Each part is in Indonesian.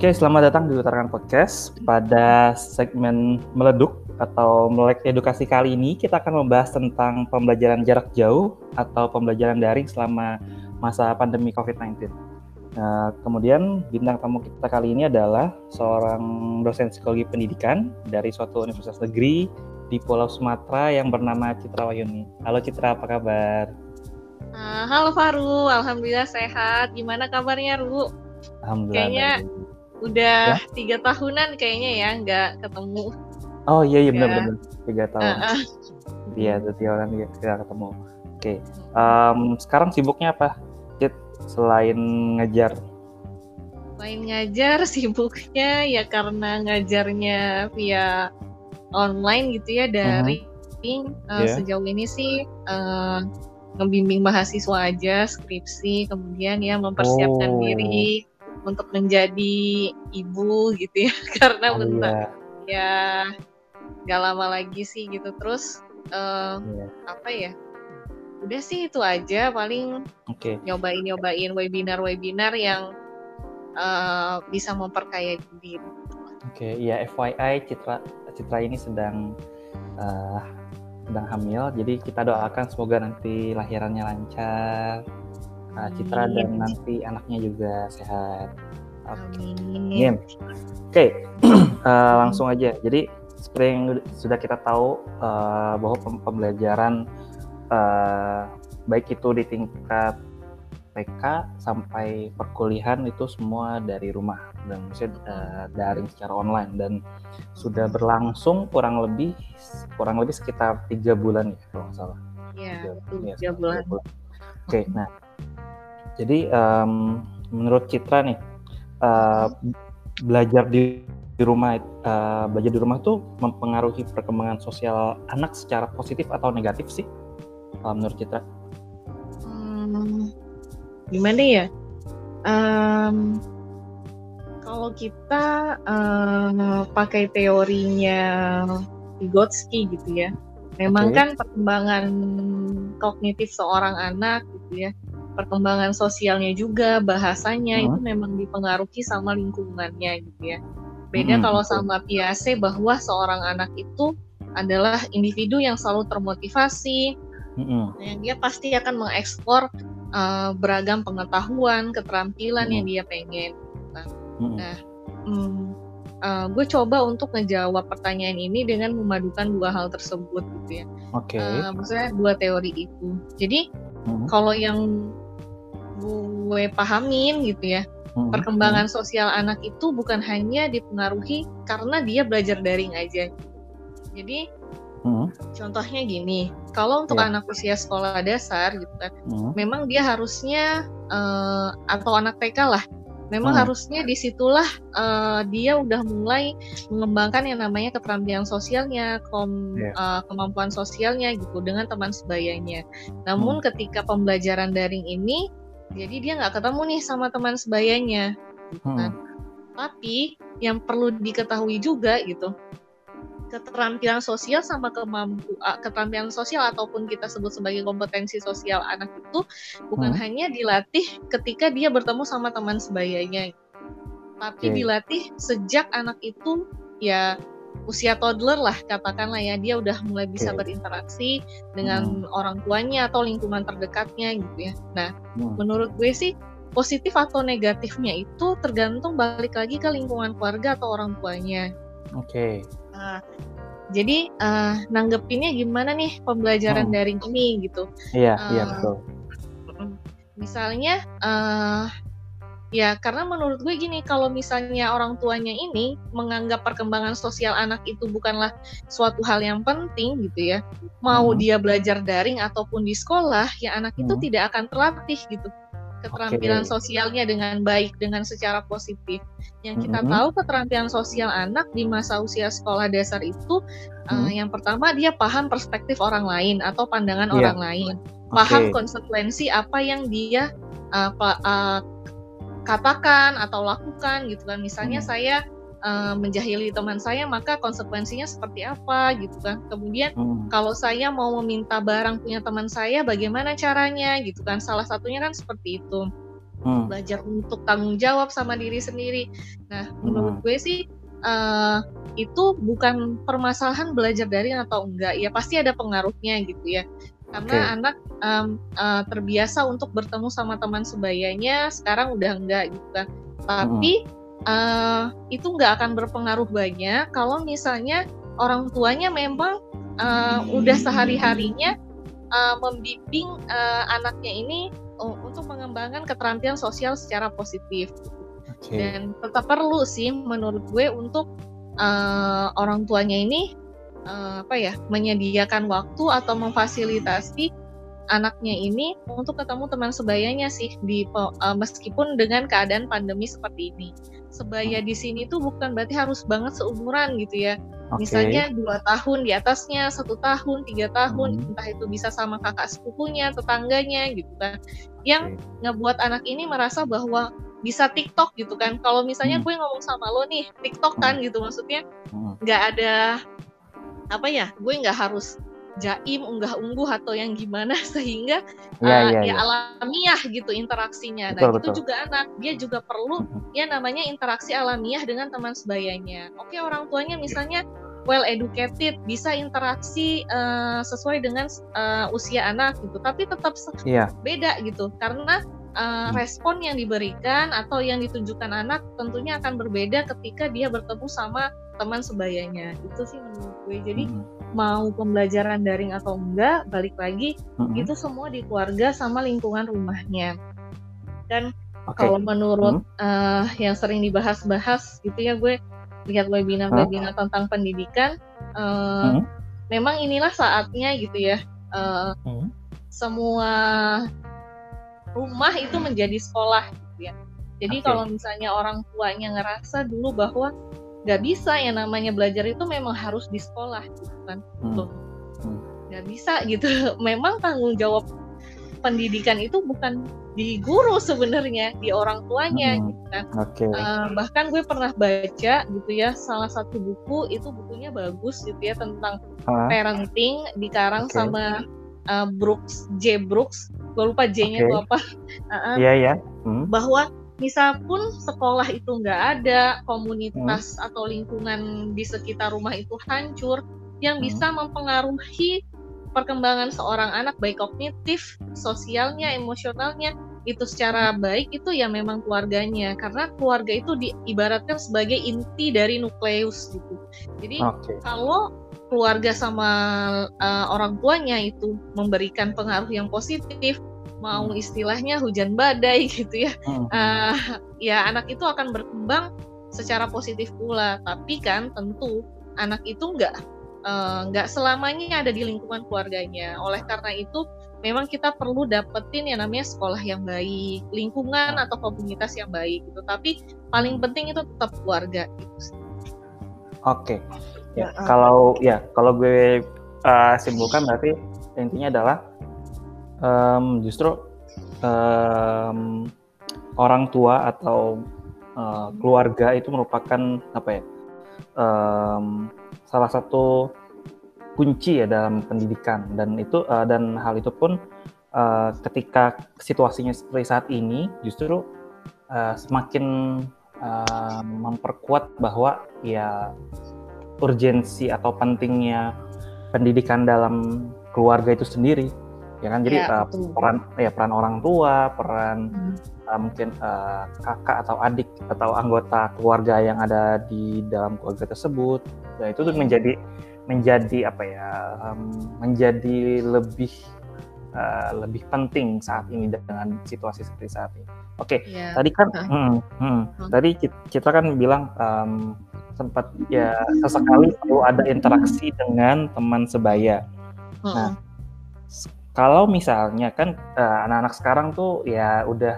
Oke, selamat datang di Utarakan Podcast. Pada segmen meleduk atau melek edukasi kali ini, kita akan membahas tentang pembelajaran jarak jauh atau pembelajaran daring selama masa pandemi COVID-19. Nah, kemudian bintang tamu kita kali ini adalah seorang dosen psikologi pendidikan dari suatu universitas negeri di Pulau Sumatera yang bernama Citra Wayuni. Halo Citra, apa kabar? Uh, halo Faru, alhamdulillah sehat. Gimana kabarnya, Ru? Alhamdulillah. Kayaknya udah ya? tiga tahunan kayaknya ya nggak ketemu oh iya iya benar-benar tiga tahun iya uh, tiga tahun nggak ketemu oke okay. um, sekarang sibuknya apa Cit selain ngajar selain ngajar sibuknya ya karena ngajarnya via online gitu ya dari uh-huh. uh, yeah. sejauh ini sih uh, ngebimbing mahasiswa aja skripsi kemudian ya mempersiapkan oh. diri untuk menjadi ibu gitu ya karena oh, bentar iya. ya gak lama lagi sih gitu terus uh, yeah. apa ya udah sih itu aja paling okay. nyobain nyobain webinar webinar yang uh, bisa memperkaya diri. Oke, okay, ya FYI Citra Citra ini sedang uh, sedang hamil, jadi kita doakan semoga nanti lahirannya lancar, uh, Citra Amin. dan nanti anaknya juga sehat. Oke. Okay. Oke, okay. uh, langsung aja. Jadi seperti yang sudah kita tahu uh, bahwa pembelajaran uh, baik itu di tingkat PK sampai perkuliahan itu semua dari rumah dan maksudnya uh, daring secara online dan sudah berlangsung kurang lebih kurang lebih sekitar tiga bulan ya kalau nggak salah. Iya, tiga, ya, bulan. bulan. Oke, okay, nah jadi um, menurut Citra nih uh, belajar di, di rumah uh, belajar di rumah tuh mempengaruhi perkembangan sosial anak secara positif atau negatif sih uh, menurut Citra? Hmm, gimana ya? Um, kalau kita uh, pakai teorinya Vygotsky gitu ya, memang okay. kan perkembangan kognitif seorang anak gitu ya perkembangan sosialnya juga bahasanya hmm. itu memang dipengaruhi sama lingkungannya gitu ya beda hmm, kalau sama Piase bahwa seorang anak itu adalah individu yang selalu termotivasi hmm. yang dia pasti akan mengeksplor uh, beragam pengetahuan keterampilan hmm. yang dia pengen nah, hmm. nah hmm, uh, gue coba untuk ngejawab pertanyaan ini dengan memadukan dua hal tersebut gitu ya. Oke. Okay. Uh, maksudnya dua teori itu. Jadi hmm. kalau yang gue pahamin gitu ya, hmm. perkembangan hmm. sosial anak itu bukan hanya dipengaruhi karena dia belajar daring aja. Jadi hmm. contohnya gini, kalau untuk yeah. anak usia sekolah dasar gitu kan, hmm. memang dia harusnya uh, atau anak TK lah memang hmm. harusnya di situlah uh, dia udah mulai mengembangkan yang namanya keterampilan sosialnya, kom, yeah. uh, kemampuan sosialnya gitu dengan teman sebayanya. Namun hmm. ketika pembelajaran daring ini, jadi dia nggak ketemu nih sama teman sebayanya, gitu kan. Hmm. Tapi yang perlu diketahui juga gitu, keterampilan sosial sama kemampu uh, keterampilan sosial ataupun kita sebut sebagai kompetensi sosial anak itu bukan hmm. hanya dilatih ketika dia bertemu sama teman sebayanya tapi okay. dilatih sejak anak itu ya usia toddler lah katakanlah ya dia udah mulai bisa okay. berinteraksi dengan hmm. orang tuanya atau lingkungan terdekatnya gitu ya nah hmm. menurut gue sih positif atau negatifnya itu tergantung balik lagi ke lingkungan keluarga atau orang tuanya oke okay. Nah, jadi uh, nanggepinnya gimana nih pembelajaran hmm. daring ini gitu? Iya, uh, iya betul. Misalnya, uh, ya karena menurut gue gini, kalau misalnya orang tuanya ini menganggap perkembangan sosial anak itu bukanlah suatu hal yang penting gitu ya, mau hmm. dia belajar daring ataupun di sekolah, ya anak hmm. itu tidak akan terlatih gitu keterampilan okay. sosialnya dengan baik dengan secara positif. Yang kita mm -hmm. tahu keterampilan sosial anak di masa usia sekolah dasar itu mm -hmm. uh, yang pertama dia paham perspektif orang lain atau pandangan yeah. orang lain, paham okay. konsekuensi apa yang dia uh, uh, katakan atau lakukan gitu kan. Misalnya mm -hmm. saya uh, menjahili teman saya maka konsekuensinya seperti apa gitu kan kemudian hmm. kalau saya mau meminta barang punya teman saya bagaimana caranya gitu kan salah satunya kan seperti itu hmm. belajar untuk tanggung jawab sama diri sendiri. Nah, menurut hmm. gue sih uh, itu bukan permasalahan belajar daring atau enggak, ya pasti ada pengaruhnya gitu ya. Karena okay. anak um, uh, terbiasa untuk bertemu sama teman sebayanya, sekarang udah enggak gitu kan. Tapi hmm. Uh, itu enggak akan berpengaruh banyak kalau misalnya orang tuanya memang uh, udah sehari-harinya uh, membimbing uh, anaknya ini uh, untuk mengembangkan keterampilan sosial secara positif. Okay. Dan tetap perlu sih menurut gue untuk uh, orang tuanya ini uh, apa ya menyediakan waktu atau memfasilitasi anaknya ini untuk ketemu teman sebayanya sih di uh, meskipun dengan keadaan pandemi seperti ini. Sebaya di sini tuh bukan berarti harus banget seumuran gitu ya Okay. Misalnya dua tahun di atasnya, satu tahun, tiga tahun, hmm. entah itu bisa sama kakak sepupunya, tetangganya gitu kan, yang okay. ngebuat anak ini merasa bahwa bisa TikTok gitu kan. Kalau misalnya hmm. gue ngomong sama lo nih TikTok kan hmm. gitu, maksudnya hmm. nggak hmm. ada apa ya, gue nggak harus jaim unggah ungguh atau yang gimana sehingga ya, uh, ya, ya, ya alamiah gitu interaksinya. Betul, nah betul. itu juga anak dia juga perlu hmm. ya namanya interaksi alamiah dengan teman sebayanya. Oke orang tuanya misalnya well educated bisa interaksi uh, sesuai dengan uh, usia anak gitu tapi tetap yeah. beda gitu karena uh, respon yang diberikan atau yang ditunjukkan anak tentunya akan berbeda ketika dia bertemu sama teman sebayanya itu sih menurut gue jadi hmm mau pembelajaran daring atau enggak balik lagi mm-hmm. itu semua di keluarga sama lingkungan rumahnya dan okay. kalau menurut mm-hmm. uh, yang sering dibahas-bahas gitu ya gue lihat webinar-webinar huh? tentang pendidikan uh, hmm. memang inilah saatnya gitu ya uh, hmm. semua rumah itu menjadi sekolah gitu ya jadi okay. kalau misalnya orang tuanya ngerasa dulu bahwa nggak bisa yang namanya belajar itu memang harus di sekolah gitu kan hmm. hmm. nggak bisa gitu memang tanggung jawab pendidikan itu bukan di guru sebenarnya di orang tuanya hmm. gitu kan okay. uh, eh, bahkan gue pernah baca gitu ya salah satu buku itu bukunya bagus gitu ya tentang huh? parenting dikarang okay. sama uh, Brooks J Brooks gue lupa J-nya okay. apa uh, yeah, yeah. Iya. Hmm. bahwa misal pun sekolah itu nggak ada komunitas hmm. atau lingkungan di sekitar rumah itu hancur yang hmm. bisa mempengaruhi perkembangan seorang anak baik kognitif, sosialnya, emosionalnya itu secara baik itu ya memang keluarganya karena keluarga itu diibaratkan sebagai inti dari nukleus gitu. Jadi okay. kalau keluarga sama uh, orang tuanya itu memberikan pengaruh yang positif, mau hmm. istilahnya hujan badai gitu ya, hmm. uh, ya anak itu akan berkembang secara positif pula. Tapi kan tentu anak itu nggak nggak uh, selamanya ada di lingkungan keluarganya. Oleh karena itu, memang kita perlu dapetin yang namanya sekolah yang baik, lingkungan atau komunitas yang baik gitu. Tapi paling penting itu tetap keluarga gitu. Oke. Ya, uh, kalau ya kalau gue uh, simpulkan berarti intinya adalah um, justru um, orang tua atau uh, keluarga itu merupakan apa ya? Um, salah satu kunci ya dalam pendidikan. Dan itu uh, dan hal itu pun uh, ketika situasinya seperti saat ini justru uh, semakin uh, memperkuat bahwa ya urgensi atau pentingnya pendidikan dalam keluarga itu sendiri. Ya kan? Jadi ya, uh, peran ya peran orang tua peran hmm. Uh, mungkin uh, kakak atau adik atau anggota keluarga yang ada di dalam keluarga tersebut ya itu tuh menjadi menjadi apa ya um, menjadi lebih uh, lebih penting saat ini dengan situasi seperti saat ini. Oke, okay, ya. yeah. tadi kan, hmm, hmm, uh. tadi kita kan bilang um, sempat ya sesekali perlu ada interaksi dengan teman sebaya. Uh. Nah, kalau misalnya kan uh, anak-anak sekarang tuh ya udah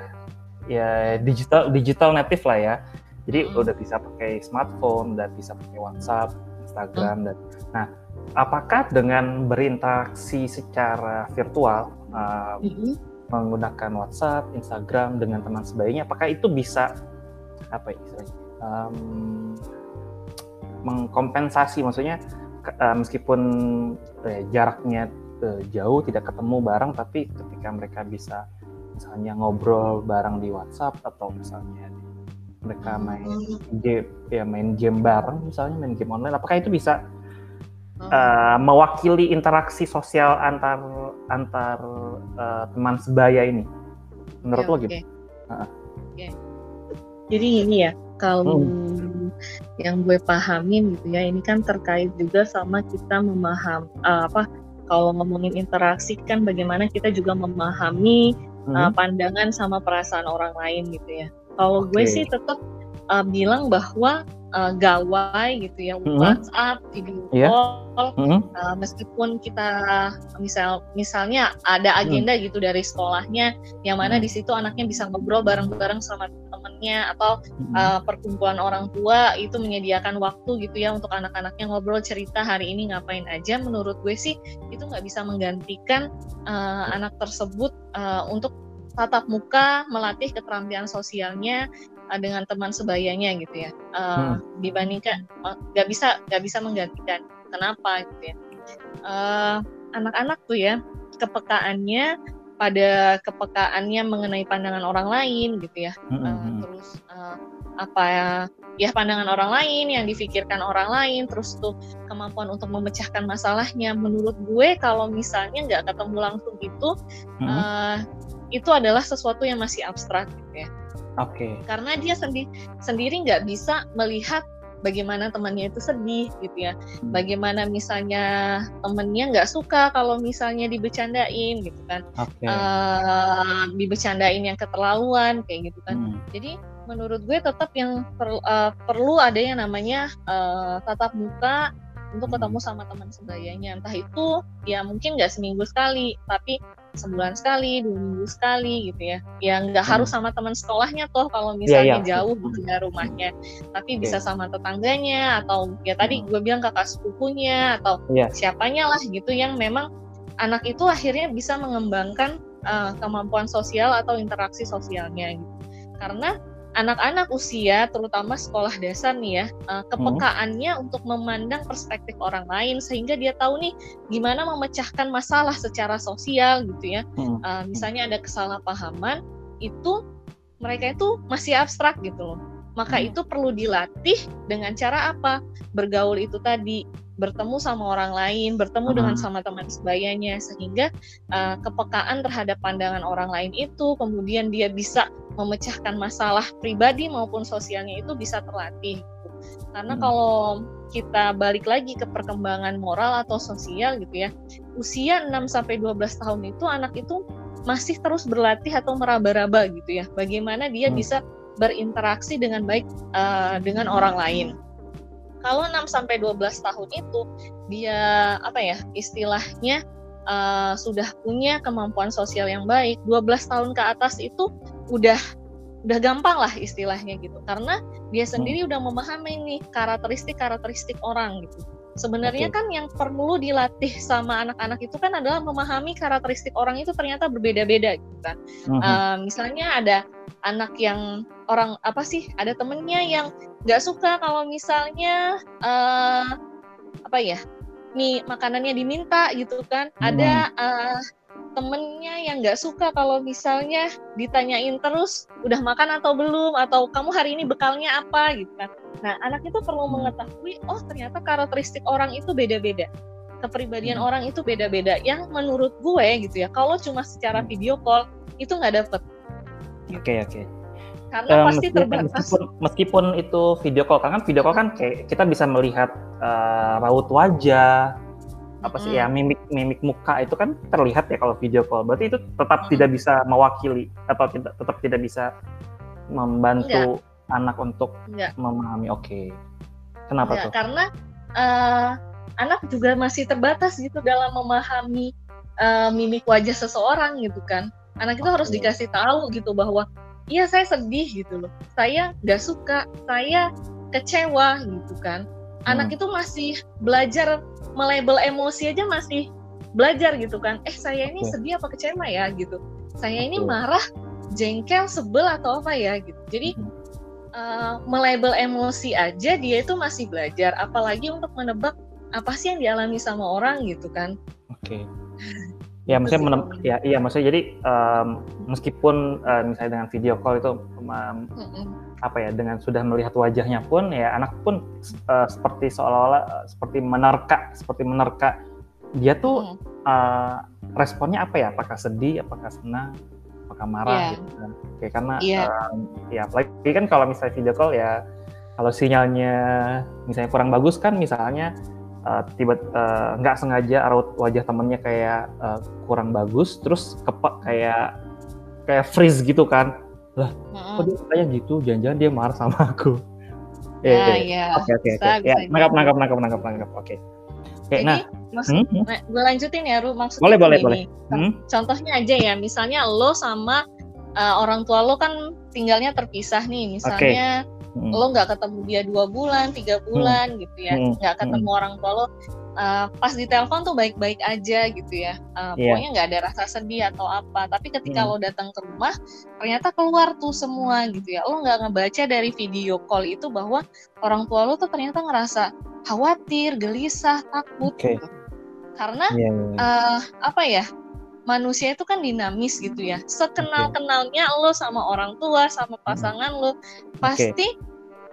ya digital digital native lah ya. Jadi hmm. udah bisa pakai smartphone, dan bisa pakai WhatsApp, Instagram hmm. dan nah apakah dengan berinteraksi secara virtual uh, hmm. menggunakan WhatsApp, Instagram dengan teman sebayanya, apakah itu bisa apa ya um, mengkompensasi maksudnya uh, meskipun uh, jaraknya uh, jauh tidak ketemu bareng tapi ketika mereka bisa misalnya ngobrol bareng di WhatsApp atau misalnya mereka main game ya main game bareng misalnya main game online apakah itu bisa uh, mewakili interaksi sosial antar antar uh, teman sebaya ini menurut okay, lo gitu? Uh. Okay. Jadi ini ya kalau hmm. yang gue pahamin gitu ya ini kan terkait juga sama kita memaham uh, apa kalau ngomongin interaksi kan bagaimana kita juga memahami hmm. uh, pandangan sama perasaan orang lain gitu ya. Kalau okay. gue sih tetap uh, bilang bahwa uh, gawai gitu ya mm-hmm. WhatsApp, video yeah. call, mm-hmm. uh, meskipun kita misal misalnya ada agenda mm. gitu dari sekolahnya, yang mana mm. di situ anaknya bisa ngobrol bareng-bareng sama temennya atau mm. uh, perkumpulan orang tua itu menyediakan waktu gitu ya untuk anak-anaknya ngobrol cerita hari ini ngapain aja. Menurut gue sih itu nggak bisa menggantikan uh, anak tersebut uh, untuk tatap muka melatih keterampilan sosialnya dengan teman sebayanya gitu ya uh, hmm. dibandingkan nggak uh, bisa nggak bisa menggantikan kenapa gitu ya anak-anak uh, tuh ya kepekaannya pada kepekaannya mengenai pandangan orang lain gitu ya hmm. uh, terus uh, apa ya ya pandangan orang lain yang difikirkan orang lain terus tuh kemampuan untuk memecahkan masalahnya menurut gue kalau misalnya nggak ketemu langsung itu hmm. uh, itu adalah sesuatu yang masih abstrak gitu ya. Oke. Okay. Karena dia sendi sendiri nggak bisa melihat bagaimana temannya itu sedih gitu ya. Hmm. Bagaimana misalnya temennya nggak suka kalau misalnya dibecandain gitu kan. Okay. Uh, eh, dibecandain yang keterlaluan kayak gitu kan. Hmm. Jadi menurut gue tetap yang per, uh, perlu ada yang namanya uh, tatap muka untuk ketemu sama teman sebayanya entah itu ya mungkin nggak seminggu sekali tapi sebulan sekali dua minggu sekali gitu ya ya nggak hmm. harus sama teman sekolahnya toh kalau iya, misalnya yeah, yeah. jauh gitu ya rumahnya tapi bisa sama tetangganya atau ya tadi hmm. gue bilang kakak sepupunya atau yeah. siapanya lah gitu yang memang anak itu akhirnya bisa mengembangkan uh, kemampuan sosial atau interaksi sosialnya gitu karena anak-anak usia terutama sekolah dasar nih ya uh, kepekaannya hmm. untuk memandang perspektif orang lain sehingga dia tahu nih gimana memecahkan masalah secara sosial gitu ya hmm. uh, misalnya ada kesalahpahaman itu mereka itu masih abstrak gitu loh maka hmm. itu perlu dilatih dengan cara apa bergaul itu tadi bertemu sama orang lain, bertemu hmm. dengan sama teman sebayanya sehingga uh, kepekaan terhadap pandangan orang lain itu kemudian dia bisa memecahkan masalah pribadi maupun sosialnya itu bisa terlatih. Karena hmm. kalau kita balik lagi ke perkembangan moral atau sosial gitu ya, usia 6 sampai 12 tahun itu anak itu masih terus berlatih atau meraba-raba gitu ya. Bagaimana dia hmm. bisa berinteraksi dengan baik uh, dengan orang lain kalau 6 sampai 12 tahun itu dia apa ya istilahnya uh, sudah punya kemampuan sosial yang baik 12 tahun ke atas itu udah udah gampang lah istilahnya gitu karena dia sendiri hmm. udah memahami nih karakteristik karakteristik orang gitu sebenarnya okay. kan yang perlu dilatih sama anak-anak itu kan adalah memahami karakteristik orang itu ternyata berbeda-beda gitu kan uh -huh. uh, misalnya ada anak yang orang apa sih ada temennya yang nggak suka kalau misalnya uh, apa ya nih makanannya diminta gitu kan hmm. ada uh, temennya yang nggak suka kalau misalnya ditanyain terus udah makan atau belum atau kamu hari ini bekalnya apa gitu kan nah anak itu perlu hmm. mengetahui oh ternyata karakteristik orang itu beda-beda kepribadian hmm. orang itu beda-beda yang menurut gue gitu ya kalau cuma secara hmm. video call itu nggak dapet oke okay, oke okay karena uh, pasti terbatas. Meskipun, meskipun itu video call, karena video call kan kayak kita bisa melihat uh, raut wajah, apa sih ya mimik mimik muka itu kan terlihat ya kalau video call. Berarti itu tetap hmm. tidak bisa mewakili atau tidak tetap tidak bisa membantu Enggak. anak untuk Enggak. memahami. Oke, okay. kenapa Enggak, tuh? Karena uh, anak juga masih terbatas gitu dalam memahami uh, mimik wajah seseorang gitu kan. Anak itu okay. harus dikasih tahu gitu bahwa iya saya sedih gitu loh. Saya nggak suka saya kecewa gitu kan. Anak hmm. itu masih belajar melabel emosi aja masih belajar gitu kan. Eh saya ini sedih apa kecewa ya gitu. Saya ini marah jengkel sebel atau apa ya gitu. Jadi hmm. uh, melabel emosi aja dia itu masih belajar. Apalagi untuk menebak apa sih yang dialami sama orang gitu kan. Oke. okay. Ya, maksudnya menem, ya, iya maksudnya jadi um, meskipun uh, misalnya dengan video call itu um, apa ya dengan sudah melihat wajahnya pun ya anak pun uh, seperti seolah-olah uh, seperti menerka seperti menerka dia tuh mm. uh, responnya apa ya? Apakah sedih? Apakah senang? Apakah marah? Yeah. Gitu kan? Oke, karena yeah. um, ya apalagi kan kalau misalnya video call ya kalau sinyalnya misalnya kurang bagus kan misalnya uh, tiba uh, nggak sengaja raut wajah temennya kayak uh, kurang bagus terus kepak kayak kayak freeze gitu kan. Lah mm-hmm. kok dia kayak gitu? Jangan-jangan dia marah sama aku. Ya ya oke oke oke. Ya nangkap nangkap nangkap nangkap nangkap. Oke. Oke nah. maksud, hmm? nah, gue lanjutin ya Ru. Maksudnya boleh boleh boleh. Hmm? contohnya aja ya. Misalnya lo sama uh, orang tua lo kan tinggalnya terpisah nih. Misalnya okay hmm. lo nggak ketemu dia dua bulan tiga hmm. bulan hmm. gitu ya hmm. nggak hmm. ketemu hmm. orang tua lo uh, pas di telepon tuh baik-baik aja gitu ya uh, yeah. pokoknya nggak ada rasa sedih atau apa tapi ketika hmm. lo datang ke rumah ternyata keluar tuh semua gitu ya lo nggak ngebaca dari video call itu bahwa orang tua lo tuh ternyata ngerasa khawatir gelisah takut okay. gitu karena yeah, yeah. Uh, apa ya manusia itu kan dinamis gitu ya. Sekenal kenalnya lo sama orang tua, sama hmm. pasangan lo, pasti okay.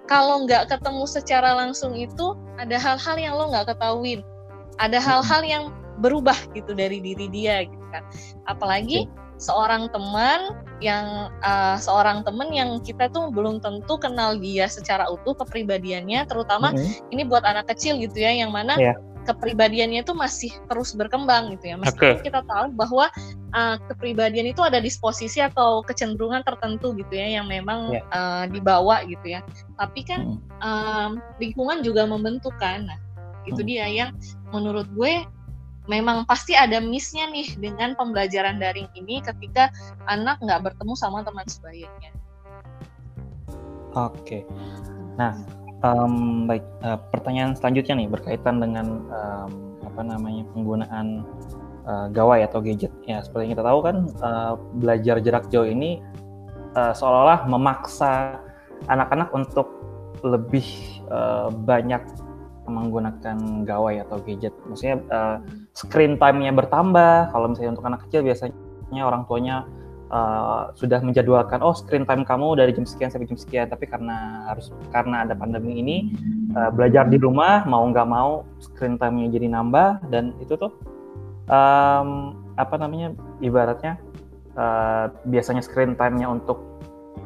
kalau nggak ketemu secara langsung itu ada hal-hal yang lo nggak ketahuin, ada hmm. hal-hal yang berubah gitu dari diri dia gitu kan. Apalagi okay. seorang teman yang uh, seorang teman yang kita tuh belum tentu kenal dia secara utuh kepribadiannya, terutama mm -hmm. ini buat anak kecil gitu ya, yang mana yeah kepribadiannya itu masih terus berkembang gitu ya. Meskipun okay. kita tahu bahwa uh, kepribadian itu ada disposisi atau kecenderungan tertentu gitu ya yang memang yeah. Ya. uh, dibawa gitu ya. Tapi kan hmm. um, lingkungan juga membentuk kan. Nah, itu hmm. dia yang menurut gue memang pasti ada missnya nih dengan pembelajaran daring ini ketika anak nggak bertemu sama teman sebayanya. Oke. Okay. Nah, Um, baik, uh, pertanyaan selanjutnya nih berkaitan dengan um, apa namanya penggunaan uh, gawai atau gadget. Ya seperti yang kita tahu kan uh, belajar jarak jauh ini uh, seolah-olah memaksa anak-anak untuk lebih uh, banyak menggunakan gawai atau gadget. Maksudnya uh, screen time-nya bertambah. Kalau misalnya untuk anak kecil biasanya orang tuanya uh, sudah menjadwalkan oh screen time kamu dari jam sekian sampai jam sekian. Tapi karena harus karena ada pandemi ini uh, belajar di rumah mau nggak mau screen time-nya jadi nambah. Dan itu tuh um, apa namanya ibaratnya uh, biasanya screen time-nya untuk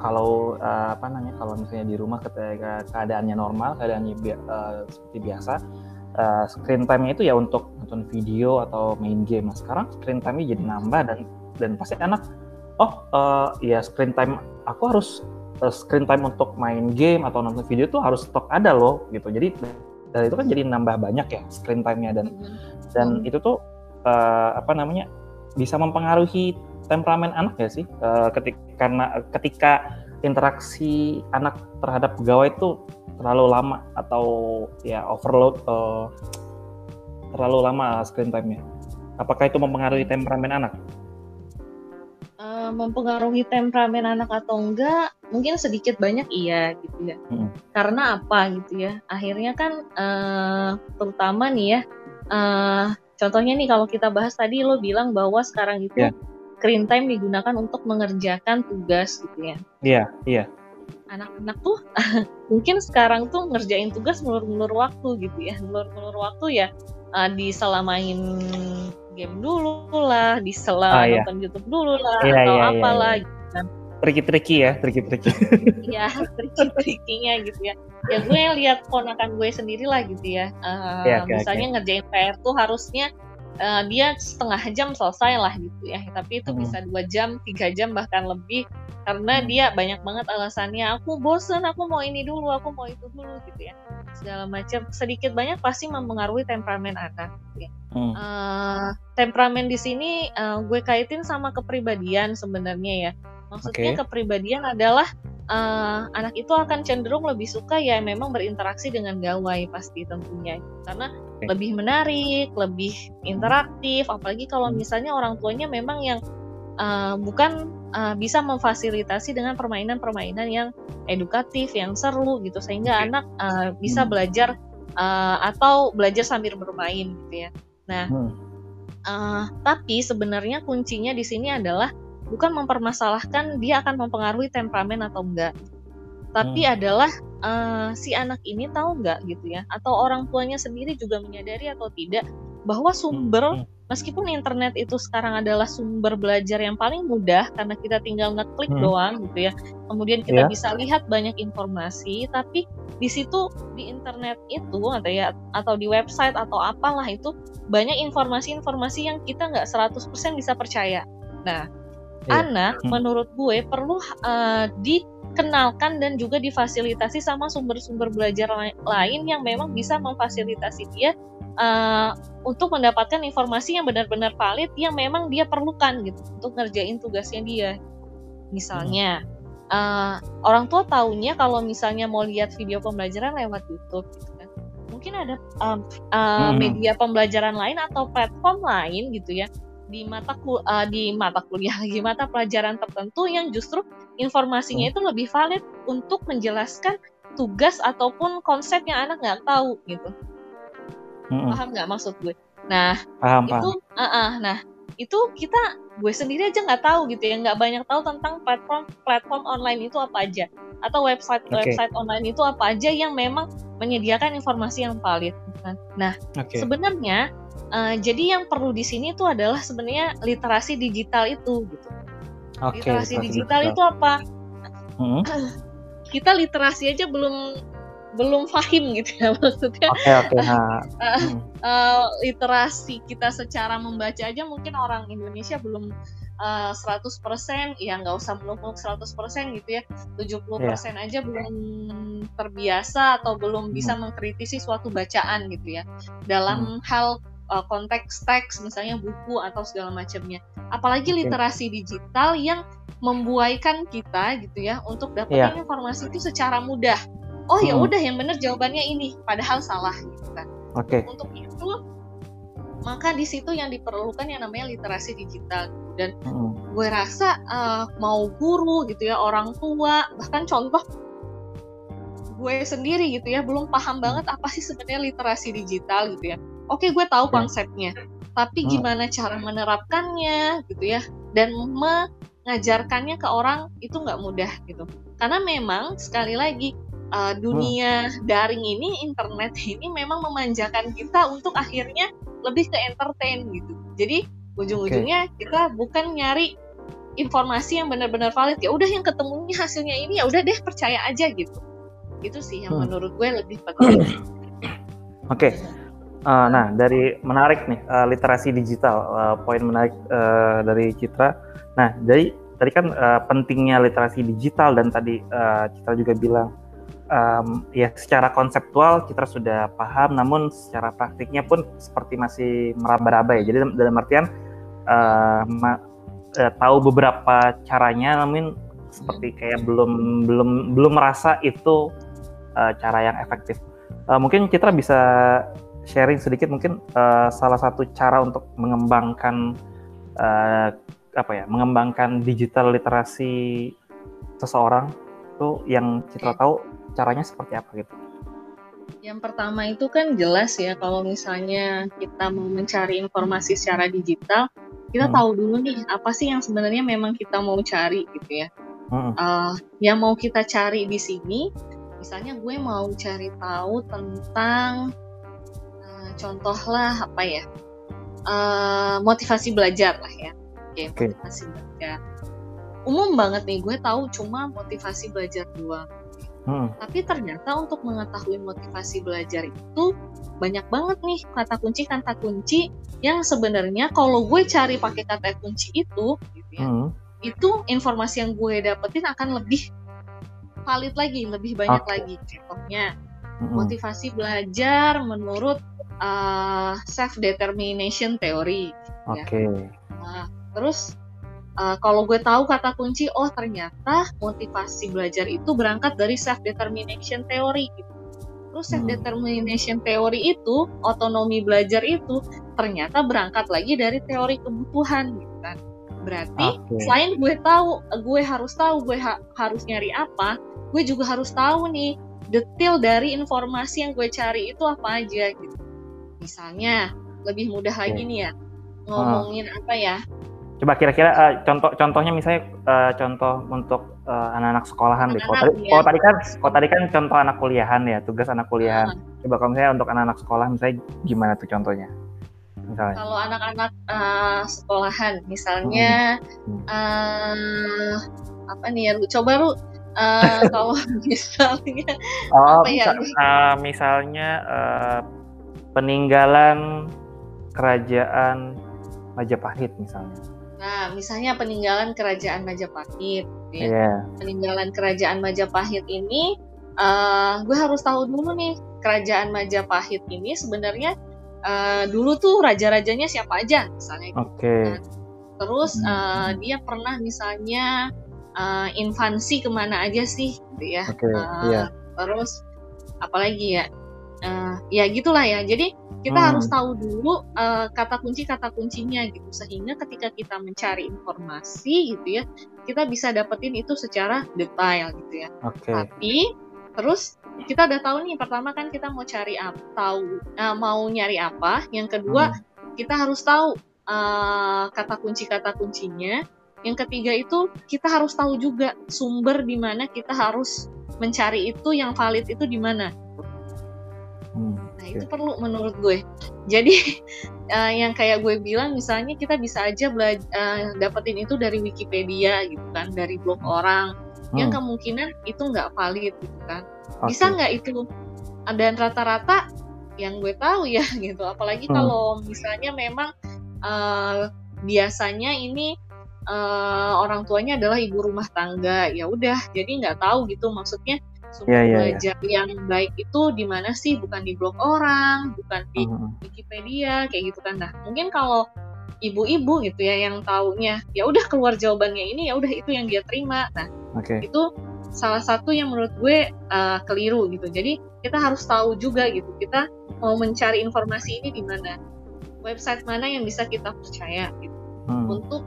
kalau uh, apa namanya kalau misalnya di rumah ketika keadaannya normal keadaannya bi uh, seperti biasa uh, screen time-nya itu ya untuk nonton video atau main game. Nah sekarang screen time-nya jadi nambah dan dan pasti anak oh uh, ya screen time aku harus uh, screen time untuk main game atau nonton video tuh harus stok ada loh gitu jadi dari itu kan jadi nambah banyak ya screen time-nya dan hmm. dan itu tuh uh, apa namanya bisa mempengaruhi temperamen anak ya sih uh, ketika karena ketika interaksi anak terhadap pegawai itu terlalu lama atau ya overload uh, terlalu lama screen time-nya apakah itu mempengaruhi temperamen anak? Mempengaruhi temperamen anak atau enggak mungkin sedikit banyak iya gitu ya hmm. karena apa gitu ya akhirnya kan uh, terutama nih ya uh, contohnya nih kalau kita bahas tadi lo bilang bahwa sekarang itu yeah. screen time digunakan untuk mengerjakan tugas gitu ya iya yeah, iya yeah. anak-anak tuh mungkin sekarang tuh ngerjain tugas mulur-mulur waktu gitu ya mulur-mulur waktu ya uh, diselamain game dulu lah, di sela ah, iya. nonton YouTube dulu lah, iya, atau iya, apalah. Iya, iya. Gitu. Triki-triki ya, triki-triki. Iya, triki-trikinya gitu ya. Ya gue lihat ponakan gue sendiri lah gitu ya. Uh, misalnya ngerjain PR tuh harusnya uh, dia setengah jam selesai lah gitu ya tapi itu hmm. bisa dua jam tiga jam bahkan lebih karena hmm. dia banyak banget alasannya aku bosen aku mau ini dulu aku mau itu dulu gitu ya segala macam sedikit banyak pasti mempengaruhi temperamen anak gitu ya. hmm. uh, temperamen di sini uh, gue kaitin sama kepribadian sebenarnya ya maksudnya okay. kepribadian adalah uh, anak itu akan cenderung lebih suka ya memang berinteraksi dengan gawai pasti tentunya karena okay. lebih menarik, lebih interaktif, apalagi kalau hmm. misalnya orang tuanya memang yang uh, bukan uh, bisa memfasilitasi dengan permainan-permainan yang edukatif, yang seru gitu, sehingga okay. anak uh, bisa hmm. belajar uh, atau belajar sambil bermain gitu ya. Nah, hmm. uh, tapi sebenarnya kuncinya di sini adalah bukan mempermasalahkan dia akan mempengaruhi temperamen atau enggak tapi hmm. adalah uh, si anak ini tahu nggak gitu ya atau orang tuanya sendiri juga menyadari atau tidak bahwa sumber hmm, hmm. meskipun internet itu sekarang adalah sumber belajar yang paling mudah karena kita tinggal ngeklik hmm. doang gitu ya kemudian kita yeah. bisa lihat banyak informasi tapi di situ di internet itu atau ya atau di website atau apalah itu banyak informasi-informasi yang kita nggak 100% bisa percaya nah yeah. anak hmm. menurut gue perlu uh, di kenalkan dan juga difasilitasi sama sumber-sumber belajar lain yang memang bisa memfasilitasi dia uh, untuk mendapatkan informasi yang benar-benar valid yang memang dia perlukan gitu untuk ngerjain tugasnya dia. Misalnya uh, orang tua taunya kalau misalnya mau lihat video pembelajaran lewat YouTube gitu kan. Mungkin ada uh, uh, media pembelajaran lain atau platform lain gitu ya di mata uh, di mata kuliah lagi mata pelajaran tertentu yang justru informasinya hmm. itu lebih valid untuk menjelaskan tugas ataupun konsep yang anak nggak tahu gitu hmm. paham nggak maksud gue nah paham, itu paham. Uh -uh, nah itu kita gue sendiri aja nggak tahu gitu ya nggak banyak tahu tentang platform platform online itu apa aja atau website okay. website online itu apa aja yang memang menyediakan informasi yang valid kan nah okay. sebenarnya Uh, jadi yang perlu di sini itu adalah sebenarnya literasi digital itu gitu. Okay, literasi digital, digital itu apa? Hmm? Kita literasi aja belum belum fahim gitu ya maksudnya. Okay, okay. Nah. hmm. uh, literasi kita secara membaca aja mungkin orang Indonesia belum uh, 100% ya nggak usah muluk-muluk 100% gitu ya 70% yeah. aja belum terbiasa atau belum bisa hmm. mengkritisi suatu bacaan gitu ya dalam hmm. hal uh, konteks teks misalnya buku atau segala macamnya apalagi literasi digital yang membuaikan kita gitu ya untuk dapetin yeah. informasi itu secara mudah oh ya hmm. udah yang benar jawabannya ini padahal salah gitu kan oke okay. untuk itu maka di situ yang diperlukan yang namanya literasi digital dan hmm. gue rasa uh, mau guru gitu ya orang tua bahkan contoh gue sendiri gitu ya belum paham banget apa sih sebenarnya literasi digital gitu ya oke okay, gue tahu ya. konsepnya tapi hmm. gimana cara menerapkannya gitu ya dan mengajarkannya ke orang itu nggak mudah gitu karena memang sekali lagi uh, dunia daring ini internet ini memang memanjakan kita untuk akhirnya lebih ke entertain gitu jadi ujung-ujungnya okay. kita bukan nyari informasi yang benar-benar valid ya udah yang ketemunya hasilnya ini ya udah deh percaya aja gitu itu sih yang hmm. menurut gue lebih penting oke okay. Uh, nah, dari menarik nih uh, literasi digital, uh, poin menarik uh, dari Citra. Nah, dari tadi kan uh, pentingnya literasi digital dan tadi uh, Citra juga bilang um, ya secara konseptual Citra sudah paham, namun secara praktiknya pun seperti masih meraba-raba ya. Jadi dalam artian uh, ma, uh, tahu beberapa caranya, namun seperti kayak belum belum belum merasa itu uh, cara yang efektif. Uh, mungkin Citra bisa sharing sedikit mungkin uh, salah satu cara untuk mengembangkan uh, apa ya mengembangkan digital literasi seseorang itu yang Citra tahu caranya seperti apa gitu. Yang pertama itu kan jelas ya kalau misalnya kita mau mencari informasi secara digital, kita hmm. tahu dulu nih apa sih yang sebenarnya memang kita mau cari gitu ya. Hmm. Uh, yang mau kita cari di sini, misalnya gue mau cari tahu tentang contohlah apa ya uh, motivasi belajar lah ya okay, okay. motivasi belajar umum banget nih gue tahu cuma motivasi belajar doang hmm. tapi ternyata untuk mengetahui motivasi belajar itu banyak banget nih kata kunci kata kunci yang sebenarnya kalau gue cari pakai kata kunci itu gitu ya hmm. itu informasi yang gue dapetin akan lebih valid lagi lebih banyak okay. lagi contohnya. Motivasi belajar menurut uh, self determination theory. Ya. Oke. Okay. Ya. Nah, terus uh, kalau gue tahu kata kunci, oh ternyata motivasi belajar itu berangkat dari self determination theory. Gitu. Terus self determination theory itu, otonomi belajar itu ternyata berangkat lagi dari teori kebutuhan, gitu kan. Berarti okay. selain gue tahu, gue harus tahu gue ha harus nyari apa, gue juga harus tahu nih detail dari informasi yang gue cari itu apa aja gitu. Misalnya, lebih mudah lagi nih ya. ngomongin hmm. apa ya coba kira-kira uh, contoh contohnya misalnya uh, contoh untuk uh, anak-anak sekolahan anak -anak, deh kalau tadi, ya. kalau tadi kan kalau tadi kan contoh anak kuliahan ya tugas anak kuliahan hmm. coba kalau misalnya untuk anak-anak sekolah misalnya gimana tuh contohnya misalnya kalau anak-anak uh, sekolahan misalnya hmm. Hmm. Uh, apa nih ya lu coba lu uh, kalau misalnya oh, apa ya uh, misalnya uh, peninggalan kerajaan Majapahit misalnya Nah, misalnya peninggalan kerajaan Majapahit. Ya. Yeah. Peninggalan kerajaan Majapahit ini, uh, gue harus tahu dulu nih kerajaan Majapahit ini sebenarnya uh, dulu tuh raja-rajanya siapa aja, misalnya. Oke. Okay. Nah, terus uh, dia pernah misalnya uh, invasi ke mana aja sih, gitu ya. Okay. Uh, yeah. Terus apalagi ya? uh, ya gitulah ya jadi kita hmm. harus tahu dulu uh, kata kunci kata kuncinya gitu sehingga ketika kita mencari informasi gitu ya kita bisa dapetin itu secara detail gitu ya okay. tapi terus kita udah tahu nih pertama kan kita mau cari apa tahu uh, mau nyari apa yang kedua hmm. kita harus tahu uh, kata kunci kata kuncinya yang ketiga itu kita harus tahu juga sumber di mana kita harus mencari itu yang valid itu di mana Hmm, nah itu perlu menurut gue. Jadi uh, yang kayak gue bilang misalnya kita bisa aja belajar uh, dapetin itu dari Wikipedia gitu kan, dari blog hmm. orang hmm. yang kemungkinan itu nggak valid gitu kan. Okay. Bisa nggak itu? Dan rata-rata yang gue tahu ya gitu. Apalagi hmm. kalau misalnya memang uh, biasanya ini uh, orang tuanya adalah ibu rumah tangga ya udah jadi nggak tahu gitu maksudnya sumber yeah, yeah, belajar yeah. yang baik itu di mana sih bukan di blog orang bukan di uh-huh. Wikipedia kayak gitu kan nah mungkin kalau ibu-ibu gitu ya yang taunya ya udah keluar jawabannya ini ya udah itu yang dia terima nah okay. itu salah satu yang menurut gue uh, keliru gitu jadi kita harus tahu juga gitu kita mau mencari informasi ini di mana website mana yang bisa kita percaya gitu hmm. untuk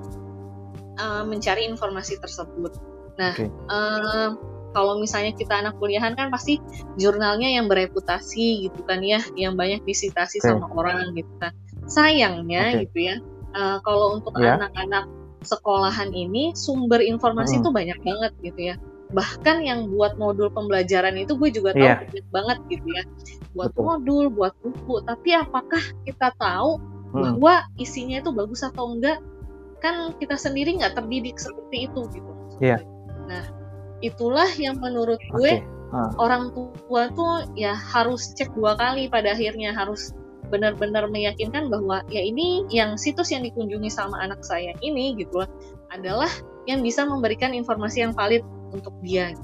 uh, mencari informasi tersebut nah okay. uh, kalau misalnya kita anak kuliahan kan pasti jurnalnya yang bereputasi gitu kan ya, yang banyak disitasi okay. sama orang gitu kan. Sayangnya okay. gitu ya, uh, kalau untuk yeah. anak-anak sekolahan ini sumber informasi itu hmm. banyak banget gitu ya. Bahkan yang buat modul pembelajaran itu gue juga tahu yeah. banyak banget gitu ya. Buat Betul. modul, buat buku, tapi apakah kita tahu hmm. bahwa isinya itu bagus atau enggak? Kan kita sendiri nggak terdidik seperti itu gitu. Iya. Yeah. Nah, itulah yang menurut gue okay. uh. orang tua tuh ya harus cek dua kali pada akhirnya harus benar-benar meyakinkan bahwa ya ini yang situs yang dikunjungi sama anak saya ini gitu lah adalah yang bisa memberikan informasi yang valid untuk dia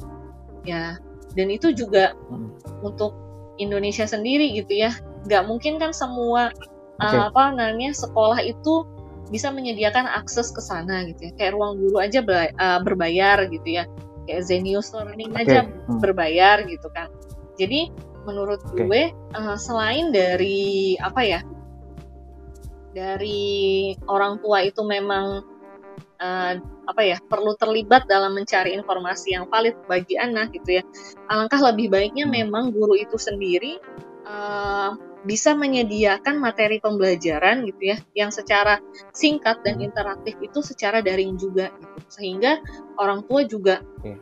ya dan itu juga hmm. untuk Indonesia sendiri gitu ya nggak mungkin kan semua okay. uh, apa namanya sekolah itu bisa menyediakan akses ke sana gitu ya kayak ruang guru aja uh, berbayar gitu ya kayak Zenius Learning okay. aja hmm. berbayar gitu kan jadi menurut okay. gue uh, selain dari apa ya dari orang tua itu memang uh, apa ya perlu terlibat dalam mencari informasi yang valid bagi anak gitu ya alangkah lebih baiknya hmm. memang guru itu sendiri uh, bisa menyediakan materi pembelajaran gitu ya yang secara singkat dan interaktif itu secara daring juga gitu. Sehingga orang tua juga eh,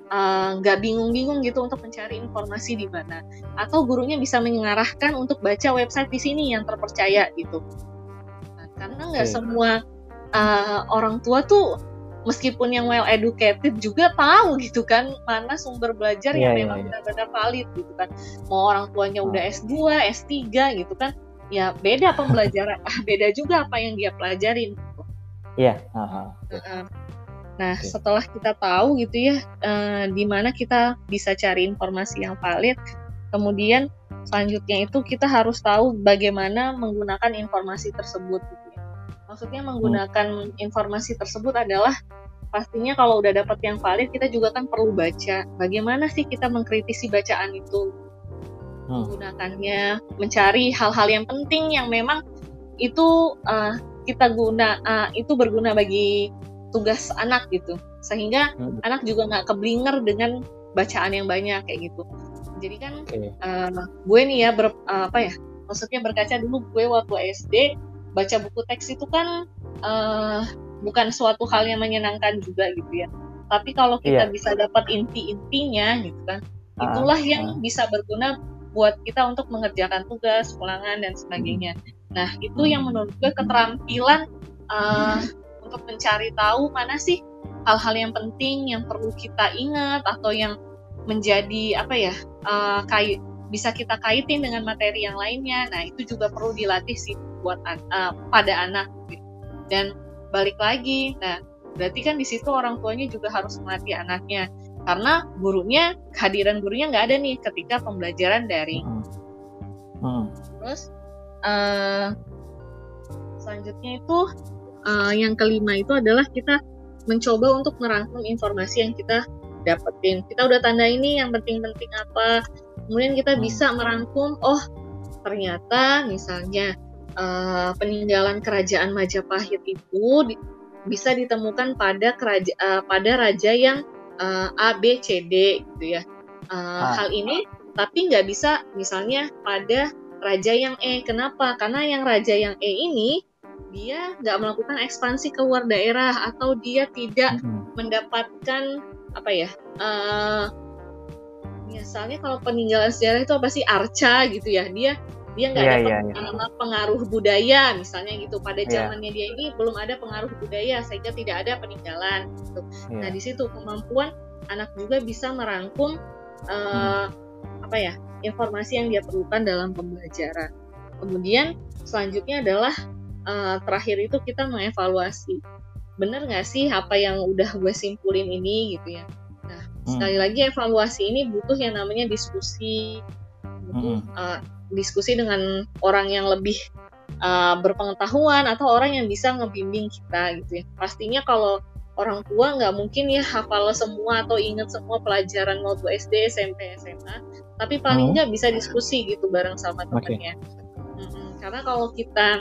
nggak uh, bingung-bingung gitu untuk mencari informasi di mana. Atau gurunya bisa mengarahkan untuk baca website di sini yang terpercaya gitu. Nah, karena nggak okay. semua uh, orang tua tuh meskipun yang well educated juga tahu gitu kan mana sumber belajar yeah, yang yeah, memang yeah. benar-benar valid gitu kan mau orang tuanya udah S2, S3 gitu kan ya beda pembelajaran ah beda juga apa yang dia pelajarin gitu. Iya. Yeah. Uh -huh. Nah, okay. setelah kita tahu gitu ya, uh, di mana kita bisa cari informasi yang valid, kemudian selanjutnya itu kita harus tahu bagaimana menggunakan informasi tersebut. Gitu Maksudnya menggunakan hmm. informasi tersebut adalah pastinya kalau udah dapat yang valid kita juga kan perlu baca. Bagaimana sih kita mengkritisi bacaan itu? Hmm. Menggunakannya, mencari hal-hal yang penting yang memang itu uh, kita guna uh, itu berguna bagi tugas anak gitu. Sehingga hmm. anak juga nggak keblinger dengan bacaan yang banyak kayak gitu. Jadi kan okay. uh, eh, gue nih ya ber, uh, apa ya? Maksudnya berkaca dulu gue waktu SD baca buku teks itu kan uh, bukan suatu hal yang menyenangkan juga gitu ya tapi kalau kita yeah. bisa dapat inti-intinya gitu kan uh, itulah uh, yang bisa berguna buat kita untuk mengerjakan tugas ulangan dan sebagainya nah itu yang menurut gue keterampilan uh, untuk mencari tahu mana sih hal-hal yang penting yang perlu kita ingat atau yang menjadi apa ya uh, kait bisa kita kaitin dengan materi yang lainnya. Nah itu juga perlu dilatih sih buat uh, pada anak. Dan balik lagi, nah berarti kan di situ orang tuanya juga harus melatih anaknya karena gurunya kehadiran gurunya nggak ada nih ketika pembelajaran daring. Hmm. Hmm. Terus uh, selanjutnya itu uh, yang kelima itu adalah kita mencoba untuk merangkum informasi yang kita dapetin. Kita udah tanda ini yang penting-penting apa, kemudian kita hmm. bisa merangkum oh ternyata misalnya uh, peninggalan kerajaan Majapahit itu di, bisa ditemukan pada keraja, uh, pada raja yang uh, A B C D gitu ya. Uh, ah. hal ini tapi nggak bisa misalnya pada raja yang E. Kenapa? Karena yang raja yang E ini dia nggak melakukan ekspansi keluar daerah atau dia tidak hmm. mendapatkan apa ya uh, misalnya kalau peninggalan sejarah itu apa sih? Arca gitu ya. Dia dia nggak yeah, dapat yeah, yeah. pengaruh budaya misalnya gitu pada iya. zamannya yeah. dia ini belum ada pengaruh budaya sehingga tidak ada peninggalan gitu. Yeah. Nah di situ kemampuan anak juga bisa merangkum uh, hmm. apa ya informasi yang dia perlukan dalam pembelajaran. Kemudian selanjutnya adalah uh, terakhir itu kita mengevaluasi benar nggak sih apa yang udah gue simpulin ini gitu ya Hmm. sekali lagi evaluasi ini butuh yang namanya diskusi butuh hmm. uh, diskusi dengan orang yang lebih uh, berpengetahuan atau orang yang bisa ngebimbing kita gitu ya pastinya kalau orang tua nggak mungkin ya hafal semua atau ingat semua pelajaran waktu SD SMP SMA tapi paling hmm. nggak hmm. bisa diskusi gitu bareng sama temannya okay. karena kalau kita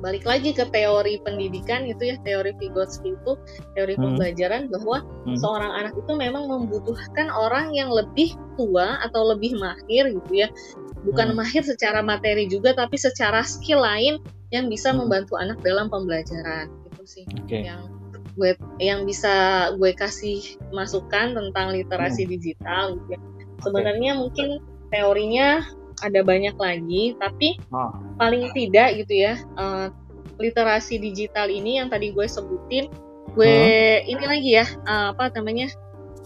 balik lagi ke teori pendidikan itu ya teori Vygotsky itu teori hmm. pembelajaran bahwa hmm. seorang anak itu memang membutuhkan orang yang lebih tua atau lebih mahir gitu ya bukan hmm. mahir secara materi juga tapi secara skill lain yang bisa hmm. membantu anak dalam pembelajaran itu sih okay. yang gue yang bisa gue kasih masukan tentang literasi hmm. digital gitu ya. sebenarnya okay. mungkin teorinya ada banyak lagi tapi oh. paling tidak gitu ya uh, literasi digital ini yang tadi gue sebutin gue hmm. ini lagi ya uh, apa namanya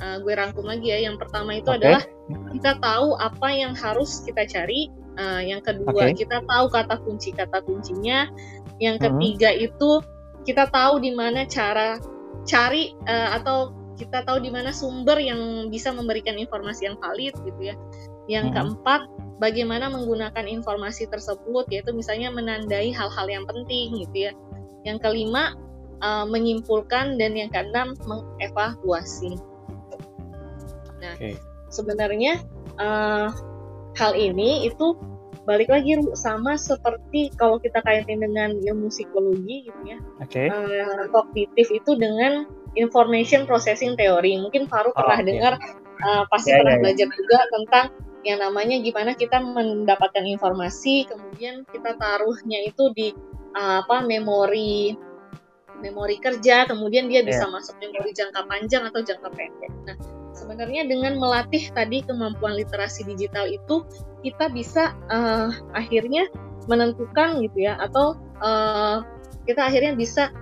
uh, gue rangkum lagi ya yang pertama itu okay. adalah kita tahu apa yang harus kita cari uh, yang kedua okay. kita tahu kata kunci kata kuncinya yang hmm. ketiga hmm. itu kita tahu di mana cara cari uh, atau kita tahu di mana sumber yang bisa memberikan informasi yang valid gitu ya yang hmm. keempat bagaimana menggunakan informasi tersebut yaitu misalnya menandai hal-hal yang penting gitu ya. Yang kelima uh, menyimpulkan dan yang keenam mengevaluasi. Nah, okay. sebenarnya uh, hal ini itu balik lagi sama seperti kalau kita kaitin dengan ilmu psikologi gitu ya. Okay. Uh, kognitif itu dengan information processing theory. Mungkin Faru oh, pernah okay. dengar uh, pasti yeah, pernah yeah, belajar yeah. juga tentang yang namanya gimana kita mendapatkan informasi kemudian kita taruhnya itu di uh, apa memori memori kerja kemudian dia bisa yeah. masuk memori jangka panjang atau jangka pendek. Nah, sebenarnya dengan melatih tadi kemampuan literasi digital itu kita bisa uh, akhirnya menentukan gitu ya atau uh, kita akhirnya bisa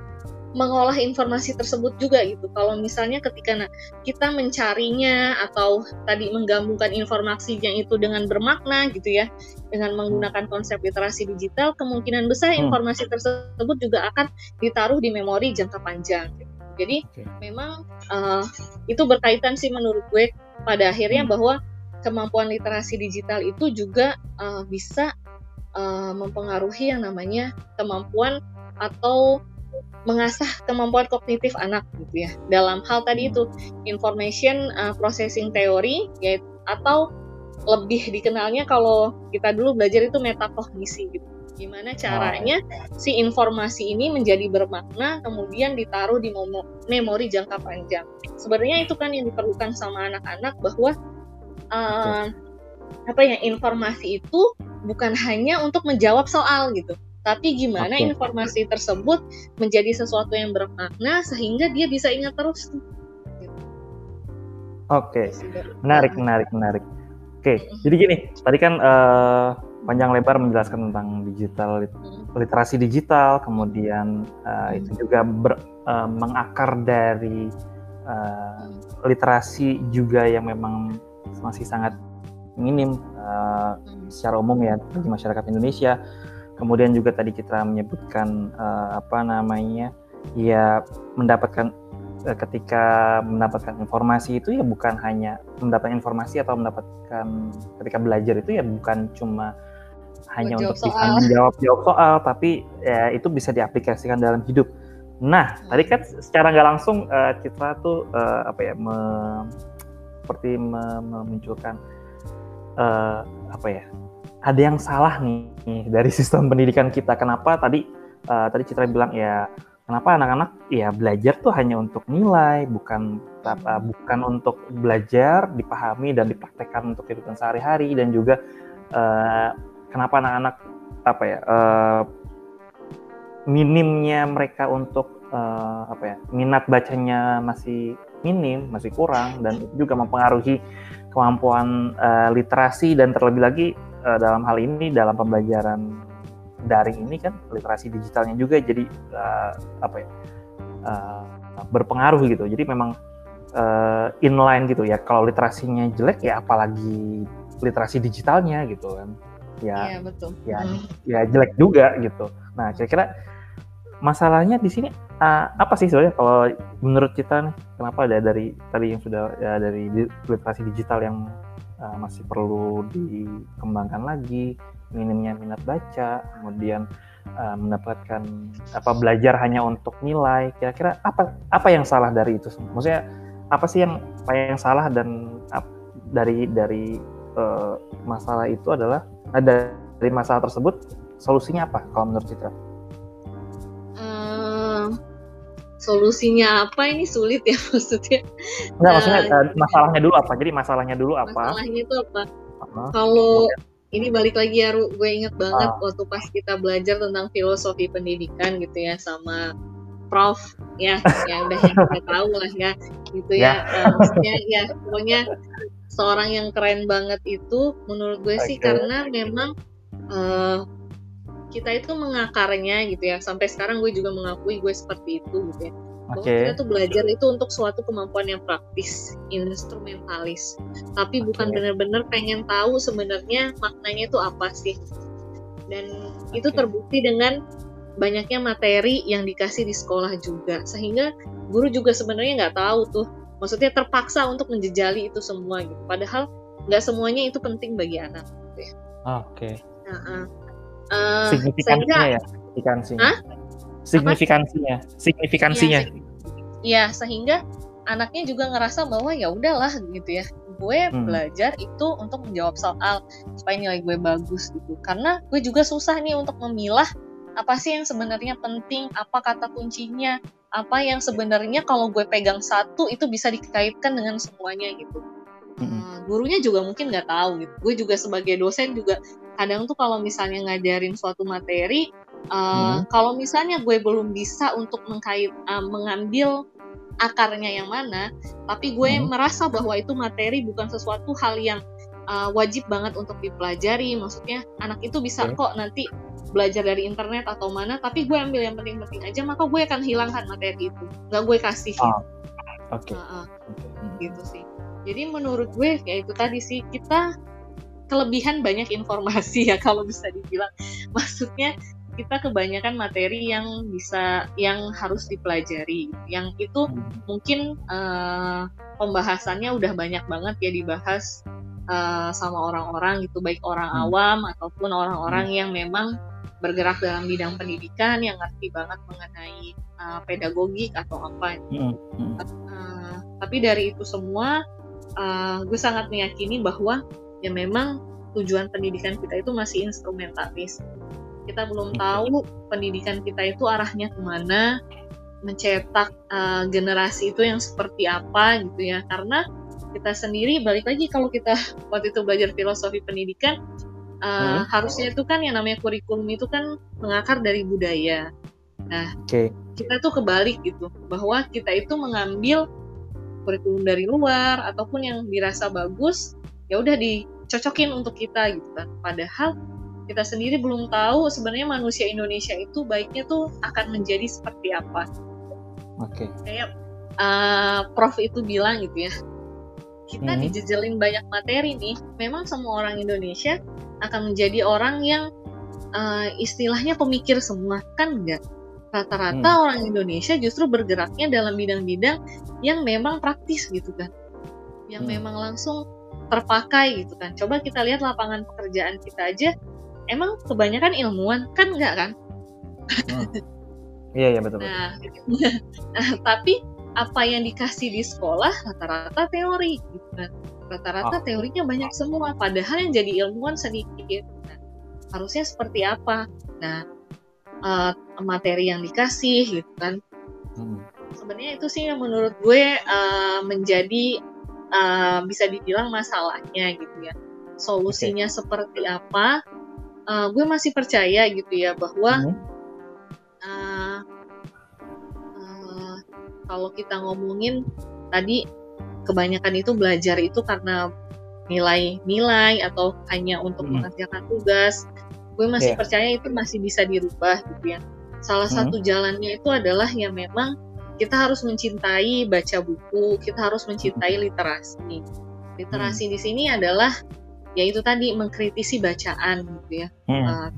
mengolah informasi tersebut juga gitu. Kalau misalnya ketika nah, kita mencarinya atau tadi menggabungkan informasinya itu dengan bermakna gitu ya, dengan menggunakan konsep literasi digital, kemungkinan besar hmm. informasi tersebut juga akan ditaruh di memori jangka panjang. Gitu. Jadi okay. memang uh, itu berkaitan sih menurut gue pada akhirnya hmm. bahwa kemampuan literasi digital itu juga uh, bisa uh, mempengaruhi yang namanya kemampuan atau mengasah kemampuan kognitif anak gitu ya dalam hal tadi itu information uh, processing theory yaitu atau lebih dikenalnya kalau kita dulu belajar itu metakognisi gitu gimana caranya si informasi ini menjadi bermakna kemudian ditaruh di memori jangka panjang sebenarnya itu kan yang diperlukan sama anak-anak bahwa uh, apa ya informasi itu bukan hanya untuk menjawab soal gitu tapi gimana okay. informasi tersebut menjadi sesuatu yang bermakna sehingga dia bisa ingat terus. Oke, okay. menarik, menarik, menarik. Oke, okay. jadi gini, tadi kan uh, panjang lebar menjelaskan tentang digital hmm. literasi digital, kemudian uh, itu juga ber, uh, mengakar dari uh, literasi juga yang memang masih sangat minim uh, secara umum ya bagi masyarakat Indonesia. Kemudian juga tadi kita menyebutkan uh, apa namanya ya mendapatkan uh, ketika mendapatkan informasi itu ya bukan hanya mendapatkan informasi atau mendapatkan ketika belajar itu ya bukan cuma hanya untuk bisa menjawab jawab soal, tapi ya, itu bisa diaplikasikan dalam hidup. Nah, hmm. tadi kan secara nggak langsung uh, Citra tuh uh, apa ya, me, seperti me, memunculkan uh, apa ya, ada yang salah nih, nih dari sistem pendidikan kita. Kenapa tadi uh, tadi Citra bilang ya kenapa anak-anak ya belajar tuh hanya untuk nilai bukan uh, bukan untuk belajar dipahami dan dipraktekkan untuk kehidupan sehari-hari dan juga uh, kenapa anak-anak apa ya uh, minimnya mereka untuk uh, apa ya minat bacanya masih minim masih kurang dan itu juga mempengaruhi kemampuan uh, literasi dan terlebih lagi uh, dalam hal ini dalam pembelajaran daring ini kan literasi digitalnya juga jadi uh, apa ya uh, berpengaruh gitu. Jadi memang uh, inline gitu ya. Kalau literasinya jelek ya apalagi literasi digitalnya gitu kan ya iya, betul. ya hmm. ya jelek juga gitu nah kira-kira masalahnya di sini uh, apa sih sebenarnya kalau menurut kita nih kenapa ada dari tadi yang sudah ya dari literasi digital yang uh, masih perlu dikembangkan lagi minimnya minat baca kemudian uh, mendapatkan apa belajar hanya untuk nilai kira-kira apa apa yang salah dari itu maksudnya apa sih yang apa yang salah dan dari dari uh, masalah itu adalah ada dari masalah tersebut solusinya apa kalau menurut Citra? Uh, solusinya apa ini sulit ya maksudnya? Enggak, maksudnya uh, masalahnya dulu apa? Jadi masalahnya dulu apa? Masalahnya itu apa? Uh-huh. Kalau ini balik lagi ya, Ru, gue inget banget uh. waktu pas kita belajar tentang filosofi pendidikan gitu ya sama Prof ya, ya udah yang kita tahu lah ya, gitu ya. ya. Uh, maksudnya ya pokoknya seorang yang keren banget itu menurut gue okay. sih karena memang uh, kita itu mengakarnya gitu ya sampai sekarang gue juga mengakui gue seperti itu gitu ya bahwa okay. kita tuh belajar itu untuk suatu kemampuan yang praktis instrumentalis tapi okay. bukan benar-benar pengen tahu sebenarnya maknanya itu apa sih dan okay. itu terbukti dengan banyaknya materi yang dikasih di sekolah juga sehingga guru juga sebenarnya nggak tahu tuh maksudnya terpaksa untuk menjejali itu semua gitu. Padahal nggak semuanya itu penting bagi anak gitu ya. oke. Okay. nah, uh, uh, signifikansinya sehingga, ya? Signifikansinya. Huh? signifikansinya. Signifikansinya. Ya, sehingga anaknya juga ngerasa bahwa ya udahlah gitu ya. Gue hmm. belajar itu untuk menjawab soal supaya nilai gue bagus gitu. Karena gue juga susah nih untuk memilah apa sih yang sebenarnya penting apa kata kuncinya apa yang sebenarnya kalau gue pegang satu itu bisa dikaitkan dengan semuanya gitu. Hmm, gurunya juga mungkin nggak tahu gitu. Gue juga sebagai dosen juga kadang tuh kalau misalnya ngajarin suatu materi, uh, hmm. kalau misalnya gue belum bisa untuk mengkait uh, mengambil akarnya yang mana, tapi gue hmm. merasa bahwa itu materi bukan sesuatu hal yang uh, wajib banget untuk dipelajari. Maksudnya anak itu bisa okay. kok nanti belajar dari internet atau mana tapi gue ambil yang penting-penting aja maka gue akan hilangkan materi itu nggak gue kasih oh. oke okay. uh, uh, gitu sih jadi menurut gue ya itu tadi sih kita kelebihan banyak informasi ya kalau bisa dibilang maksudnya kita kebanyakan materi yang bisa yang harus dipelajari yang itu hmm. mungkin uh, pembahasannya udah banyak banget ya dibahas uh, sama orang-orang gitu baik orang hmm. awam ataupun orang-orang hmm. yang memang bergerak dalam bidang pendidikan yang ngerti banget mengenai uh, pedagogik atau apa. Mm -hmm. uh, tapi dari itu semua, uh, gue sangat meyakini bahwa ya memang tujuan pendidikan kita itu masih instrumentalis. Kita belum tahu pendidikan kita itu arahnya ke mana, mencetak uh, generasi itu yang seperti apa gitu ya. Karena kita sendiri balik lagi kalau kita waktu itu belajar filosofi pendidikan uh, hmm. harusnya itu kan yang namanya kurikulum itu kan mengakar dari budaya. Nah, okay. kita tuh kebalik gitu, bahwa kita itu mengambil kurikulum dari luar ataupun yang dirasa bagus, ya udah dicocokin untuk kita gitu kan. Padahal kita sendiri belum tahu sebenarnya manusia Indonesia itu baiknya tuh akan menjadi seperti apa. Oke. Okay. Kayak uh, Prof itu bilang gitu ya, kita hmm. dijejelin banyak materi nih, memang semua orang Indonesia akan menjadi orang yang uh, istilahnya pemikir semua kan enggak rata-rata hmm. orang Indonesia justru bergeraknya dalam bidang-bidang yang memang praktis gitu kan yang hmm. memang langsung terpakai gitu kan coba kita lihat lapangan pekerjaan kita aja emang kebanyakan ilmuwan kan enggak kan hmm. iya iya betul, nah, nah tapi apa yang dikasih di sekolah rata-rata teori gitu kan rata-rata oh. teorinya banyak semua padahal yang jadi ilmuwan sedikit nah, harusnya seperti apa nah uh, materi yang dikasih gitu kan hmm. sebenarnya itu sih yang menurut gue uh, menjadi uh, bisa dibilang masalahnya gitu ya solusinya okay. seperti apa uh, gue masih percaya gitu ya bahwa hmm. Kalau kita ngomongin tadi kebanyakan itu belajar itu karena nilai-nilai atau hanya untuk hmm. mengerjakan tugas gue masih yeah. percaya itu masih bisa dirubah gitu ya salah hmm. satu jalannya itu adalah yang memang kita harus mencintai baca buku kita harus mencintai hmm. literasi literasi hmm. di sini adalah yaitu tadi mengkritisi bacaan gitu ya hmm. uh,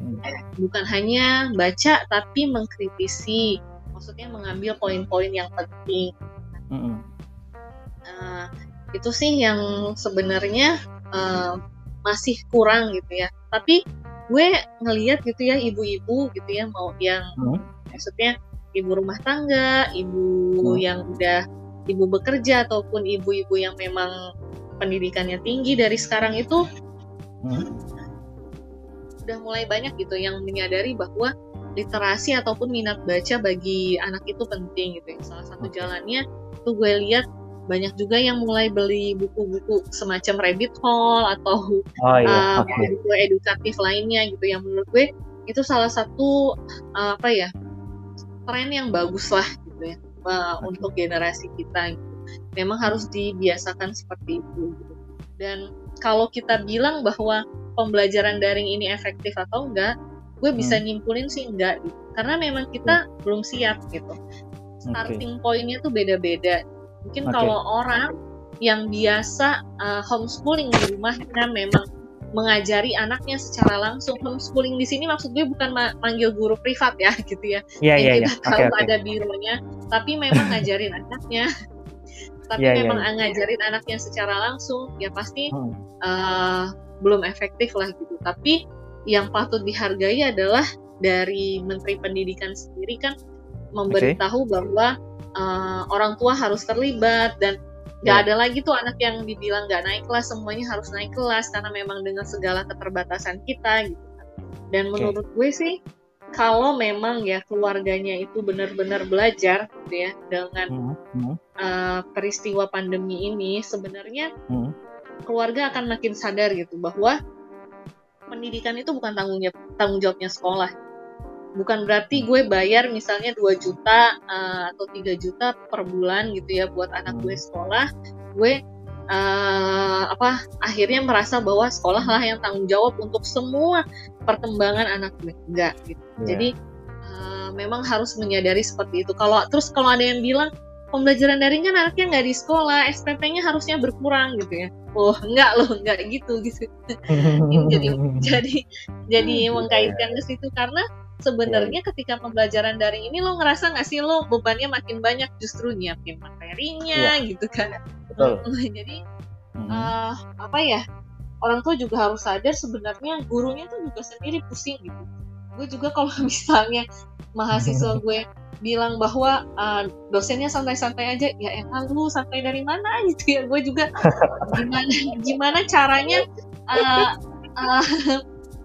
bukan hanya baca tapi mengkritisi maksudnya mengambil poin-poin yang penting mm-hmm. uh, itu sih yang sebenarnya uh, masih kurang gitu ya tapi gue ngeliat gitu ya ibu-ibu gitu ya mau yang mm-hmm. maksudnya ibu rumah tangga ibu mm-hmm. yang udah ibu bekerja ataupun ibu-ibu yang memang pendidikannya tinggi dari sekarang itu hmm. udah mulai banyak gitu yang menyadari bahwa literasi ataupun minat baca bagi anak itu penting gitu ya. Salah satu jalannya tuh gue lihat banyak juga yang mulai beli buku-buku semacam rabbit hole atau oh, iya. uh, okay. buku edukatif lainnya gitu yang menurut gue itu salah satu uh, apa ya tren yang bagus lah gitu ya uh, okay. untuk generasi kita gitu. Memang harus dibiasakan seperti itu. Gitu. Dan kalau kita bilang bahwa pembelajaran daring ini efektif atau enggak, gue bisa hmm. nyimpulin sih enggak gitu. karena memang kita hmm. belum siap gitu starting okay. pointnya tuh beda-beda mungkin okay. kalau orang yang biasa uh, homeschooling di rumah kan memang mengajari anaknya secara langsung homeschooling di sini maksud gue bukan ma manggil guru privat ya gitu ya yeah, yeah, yeah. kalau okay, okay. ada bironya tapi memang ngajarin anaknya tapi yeah, iya, memang yeah. ngajarin anaknya secara langsung ya pasti hmm. uh, belum efektif lah gitu tapi yang patut dihargai adalah dari Menteri Pendidikan sendiri kan memberitahu okay. bahwa uh, orang tua harus terlibat dan nggak yeah. ada lagi tuh anak yang dibilang nggak naik kelas semuanya harus naik kelas karena memang dengan segala keterbatasan kita gitu kan. Dan menurut gue sih kalau memang ya keluarganya itu benar-benar belajar gitu ya dengan mm -hmm. uh, peristiwa pandemi ini sebenarnya mm -hmm. keluarga akan makin sadar gitu bahwa pendidikan itu bukan tanggung jawab tanggung jawabnya sekolah. Bukan berarti gue bayar misalnya 2 juta uh, atau 3 juta per bulan gitu ya buat anak gue hmm. sekolah. Gue uh, apa akhirnya merasa bahwa sekolah lah yang tanggung jawab untuk semua perkembangan anak gue. Enggak gitu. Yeah. jadi uh, memang harus menyadari seperti itu. Kalau terus kalau ada yang bilang pembelajaran daring kan anaknya nggak di sekolah, SPP-nya harusnya berkurang gitu ya. Oh, enggak loh, enggak gitu gitu. jadi jadi jadi mengkaitkan ke situ karena sebenarnya yeah. ketika pembelajaran daring ini lo ngerasa nggak sih lo bebannya makin banyak justru nyiapin materinya yeah. gitu kan. Betul. jadi uh, apa ya? Orang tua juga harus sadar sebenarnya gurunya tuh juga sendiri pusing gitu. Gue juga kalau misalnya mahasiswa gue bilang bahwa uh, dosennya santai-santai aja ya emang lu santai dari mana gitu ya gue juga gimana gimana caranya uh, uh,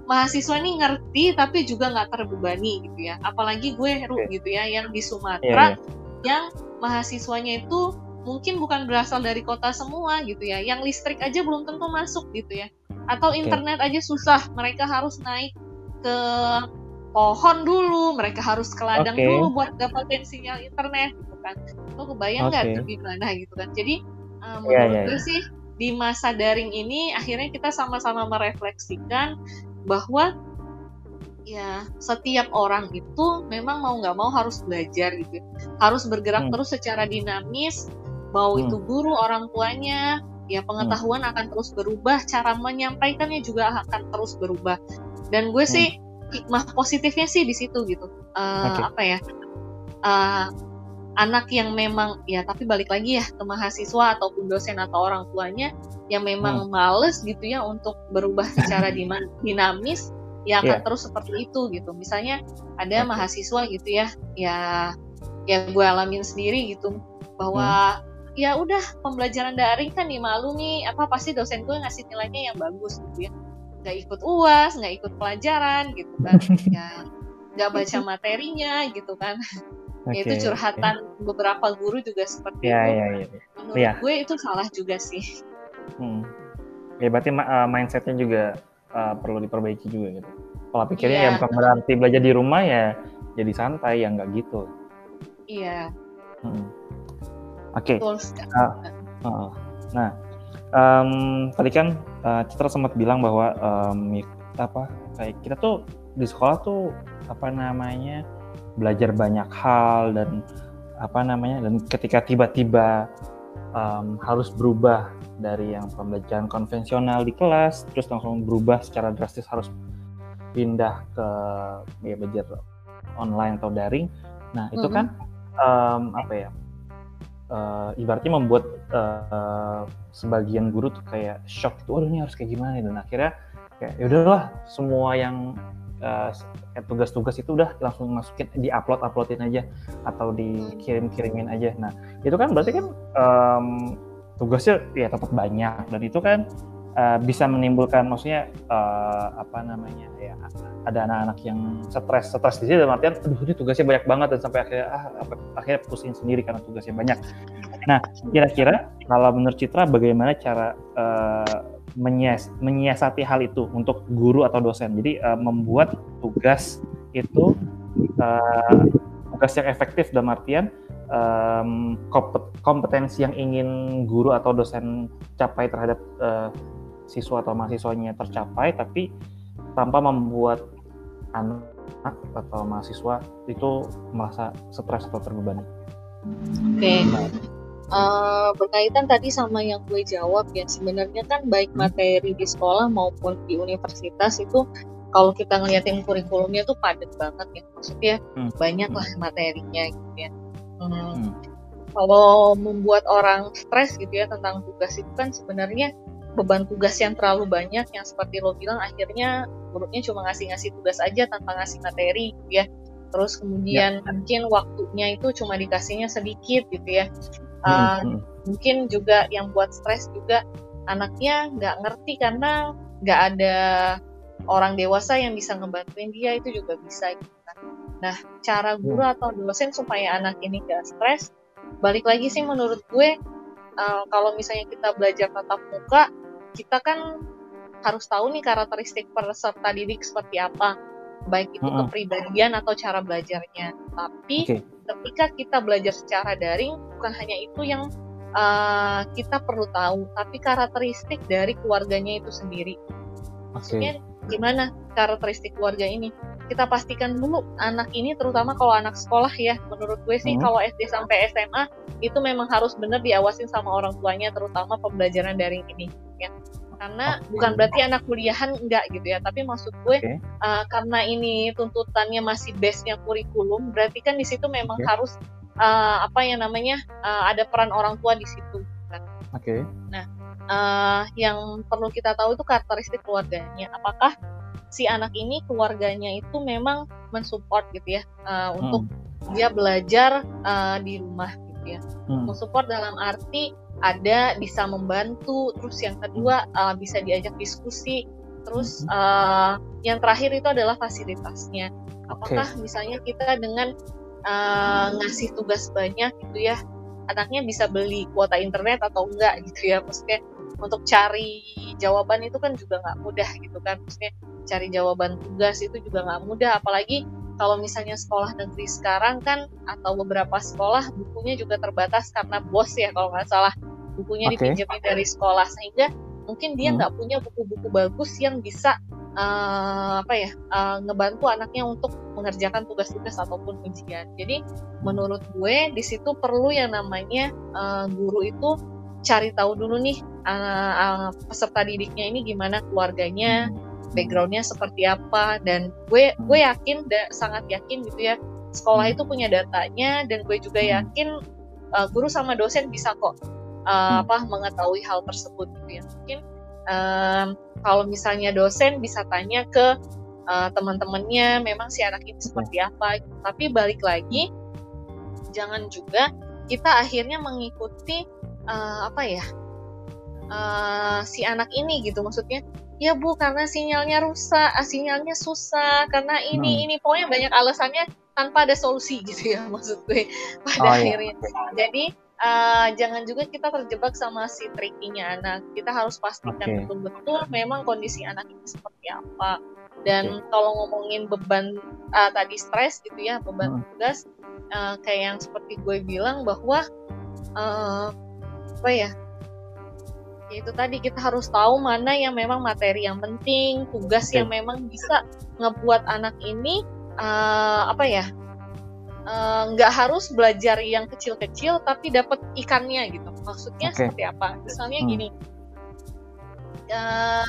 mahasiswa ini ngerti tapi juga nggak terbebani gitu ya apalagi gue Heru okay. gitu ya yang di Sumatera yeah, yeah. yang mahasiswanya itu mungkin bukan berasal dari kota semua gitu ya yang listrik aja belum tentu masuk gitu ya atau internet okay. aja susah mereka harus naik ke pohon dulu mereka harus ke ladang okay. dulu buat dapetin sinyal internet gitu kan lo kebayang nggak okay. tuh gimana gitu kan jadi uh, menurut yeah, yeah, gue yeah. sih di masa daring ini akhirnya kita sama-sama merefleksikan bahwa ya setiap orang itu memang mau nggak mau harus belajar gitu harus bergerak hmm. terus secara dinamis mau hmm. itu guru orang tuanya ya pengetahuan hmm. akan terus berubah cara menyampaikannya juga akan terus berubah dan gue hmm. sih hikmah positifnya sih di situ gitu uh, eh, okay. apa ya uh, anak yang memang ya tapi balik lagi ya ke mahasiswa ataupun dosen atau orang tuanya yang memang hmm. males gitu ya untuk berubah secara dinamis ya akan yeah. terus seperti itu gitu misalnya ada okay. mahasiswa gitu ya ya ya gue alamin sendiri gitu bahwa hmm. ya udah pembelajaran daring kan nih malu nih apa pasti dosen gue ngasih nilainya yang bagus gitu ya nggak ikut uas nggak ikut pelajaran gitu kan ya nggak baca materinya gitu kan okay, itu curhatan okay. beberapa guru juga seperti yeah, itu yeah, yeah. menurut yeah. gue itu salah juga sih hmm. ya berarti uh, mindsetnya juga uh, perlu diperbaiki juga gitu. Kalau pikirnya yeah. ya bukan berarti belajar di rumah ya jadi santai ya nggak gitu. Iya. Hmm. Oke. Okay. Uh, uh, nah, um, tadi kan uh, Citra sempat bilang bahwa um, apa kayak kita tuh di sekolah tuh apa namanya belajar banyak hal dan apa namanya dan ketika tiba-tiba um, harus berubah dari yang pembelajaran konvensional di kelas terus langsung berubah secara drastis harus pindah ke ya belajar online atau daring nah itu mm -hmm. kan um, apa ya uh, ibaratnya membuat uh, sebagian guru tuh kayak shock tuh, oh ini harus kayak gimana dan akhirnya kayak ya udahlah semua yang uh, tugas-tugas itu udah langsung masukin di upload uploadin aja atau dikirim kirimin aja. Nah itu kan berarti kan um, tugasnya ya tetap banyak dan itu kan uh, bisa menimbulkan maksudnya uh, apa namanya ya ada anak-anak yang stres stres di sini dalam artian aduh ini tugasnya banyak banget dan sampai akhirnya ah akhirnya pusing sendiri karena tugasnya banyak. Nah kira-kira kalau menurut Citra bagaimana cara uh, menyias menyiasati hal itu untuk guru atau dosen? Jadi uh, membuat tugas itu uh, tugas yang efektif dalam artian um, kompetensi yang ingin guru atau dosen capai terhadap uh, siswa atau mahasiswanya tercapai, tapi tanpa membuat anak atau mahasiswa itu merasa stres atau terbebani. Oke. Okay. Nah. Uh, berkaitan tadi sama yang gue jawab ya sebenarnya kan baik hmm. materi di sekolah maupun di universitas itu kalau kita ngeliatin kurikulumnya tuh padat banget ya maksudnya hmm. banyak lah materinya gitu ya Hmm. hmm. Kalau membuat orang stres gitu ya tentang tugas itu kan sebenarnya beban tugas yang terlalu banyak yang seperti lo bilang akhirnya gurunya cuma ngasih-ngasih tugas aja tanpa ngasih materi gitu ya. Terus kemudian ya. mungkin waktunya itu cuma dikasihnya sedikit gitu ya. Uh, hmm. Mungkin juga yang buat stres juga anaknya nggak ngerti karena nggak ada orang dewasa yang bisa ngebantuin dia itu juga bisa gitu kan. Nah, cara guru hmm. atau dosen supaya anak ini gak stres, balik lagi sih menurut gue, uh, kalau misalnya kita belajar tatap muka, kita kan harus tahu nih karakteristik peserta didik seperti apa, baik itu kepribadian atau cara belajarnya. Tapi okay. ketika kita belajar secara daring, bukan hanya itu yang uh, kita perlu tahu, tapi karakteristik dari keluarganya itu sendiri. Maksudnya okay. gimana karakteristik keluarga ini? Kita pastikan dulu anak ini terutama kalau anak sekolah ya menurut gue sih hmm. kalau SD sampai SMA itu memang harus benar diawasin sama orang tuanya terutama pembelajaran daring ini ya karena okay. bukan berarti anak kuliahan enggak gitu ya tapi maksud gue okay. uh, karena ini tuntutannya masih base-nya kurikulum berarti kan di situ memang okay. harus uh, apa yang namanya uh, ada peran orang tua di situ kan. Oke. Okay. Nah, uh, yang perlu kita tahu itu karakteristik keluarganya. Apakah si anak ini keluarganya itu memang mensupport gitu ya uh, untuk hmm. dia belajar uh, di rumah gitu ya. Hmm. Mensupport dalam arti ada bisa membantu, terus yang kedua uh, bisa diajak diskusi, terus uh, yang terakhir itu adalah fasilitasnya. Apakah okay. misalnya kita dengan uh, ngasih tugas banyak gitu ya, anaknya bisa beli kuota internet atau enggak gitu ya, maksudnya untuk cari jawaban itu kan juga nggak mudah gitu kan maksudnya cari jawaban tugas itu juga nggak mudah apalagi kalau misalnya sekolah negeri sekarang kan atau beberapa sekolah bukunya juga terbatas karena bos ya kalau nggak salah bukunya okay. dipinjemin dari sekolah sehingga mungkin dia hmm. nggak hmm. punya buku-buku bagus yang bisa uh, apa ya uh, ngebantu anaknya untuk mengerjakan tugas-tugas ataupun ujian. Jadi menurut gue di situ perlu yang namanya uh, guru itu cari tahu dulu nih uh, uh, peserta didiknya ini gimana keluarganya, backgroundnya seperti apa dan gue gue yakin da, sangat yakin gitu ya sekolah itu punya datanya dan gue juga yakin uh, guru sama dosen bisa kok uh, apa mengetahui hal tersebut gitu ya. Mungkin um, kalau misalnya dosen bisa tanya ke uh, teman-temannya memang si anak ini seperti apa? Tapi balik lagi jangan juga kita akhirnya mengikuti uh, apa ya uh, si anak ini gitu. Maksudnya ya bu karena sinyalnya rusak uh, sinyalnya susah karena ini hmm. ini pokoknya banyak alasannya tanpa ada solusi gitu ya maksud gue pada oh, iya. akhirnya iya. jadi uh, jangan juga kita terjebak sama si trickinya anak kita harus pastikan betul-betul okay. memang kondisi anak ini seperti apa dan okay. kalau ngomongin beban uh, tadi stres gitu ya beban hmm. tugas uh, kayak yang seperti gue bilang bahwa uh, apa ya ya itu tadi kita harus tahu mana yang memang materi yang penting tugas okay. yang memang bisa ngebuat anak ini uh, apa ya nggak uh, harus belajar yang kecil-kecil tapi dapat ikannya gitu maksudnya okay. seperti apa misalnya hmm. gini uh,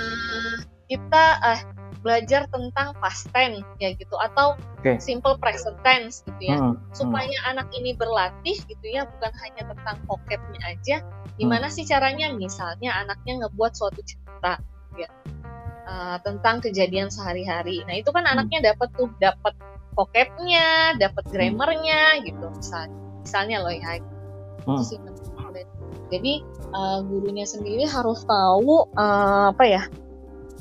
kita uh, belajar tentang past tense ya gitu atau okay. simple present tense gitu ya hmm. supaya hmm. anak ini berlatih gitu ya bukan hanya tentang vocabnya aja gimana hmm. sih caranya misalnya anaknya ngebuat suatu cerita ya uh, tentang kejadian sehari-hari nah itu kan hmm. anaknya dapat tuh dapat vocabnya dapat hmm. grammarnya gitu misalnya misalnya loh ya hmm. itu sih jadi uh, gurunya sendiri harus tahu uh, apa ya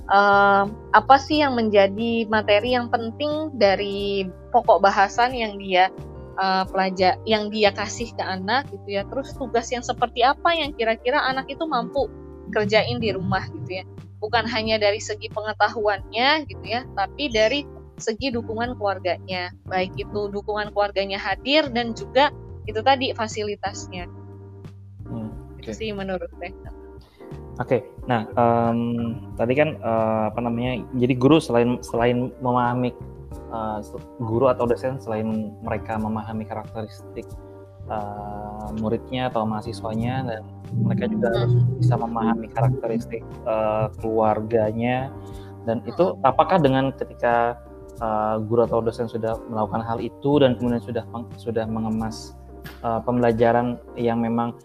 uh, apa sih yang menjadi materi yang penting dari pokok bahasan yang dia uh, pelajar yang dia kasih ke anak gitu ya? Terus tugas yang seperti apa yang kira-kira anak itu mampu kerjain di rumah gitu ya? Bukan hanya dari segi pengetahuannya gitu ya tapi dari segi dukungan keluarganya. Baik itu dukungan keluarganya hadir dan juga itu tadi fasilitasnya. Hmm, okay. itu sih menurut saya Oke, okay. nah um, tadi kan uh, apa namanya? Jadi guru selain selain memahami uh, guru atau dosen selain mereka memahami karakteristik uh, muridnya atau mahasiswanya dan mereka juga harus bisa memahami karakteristik uh, keluarganya dan itu apakah dengan ketika uh, guru atau dosen sudah melakukan hal itu dan kemudian sudah sudah mengemas uh, pembelajaran yang memang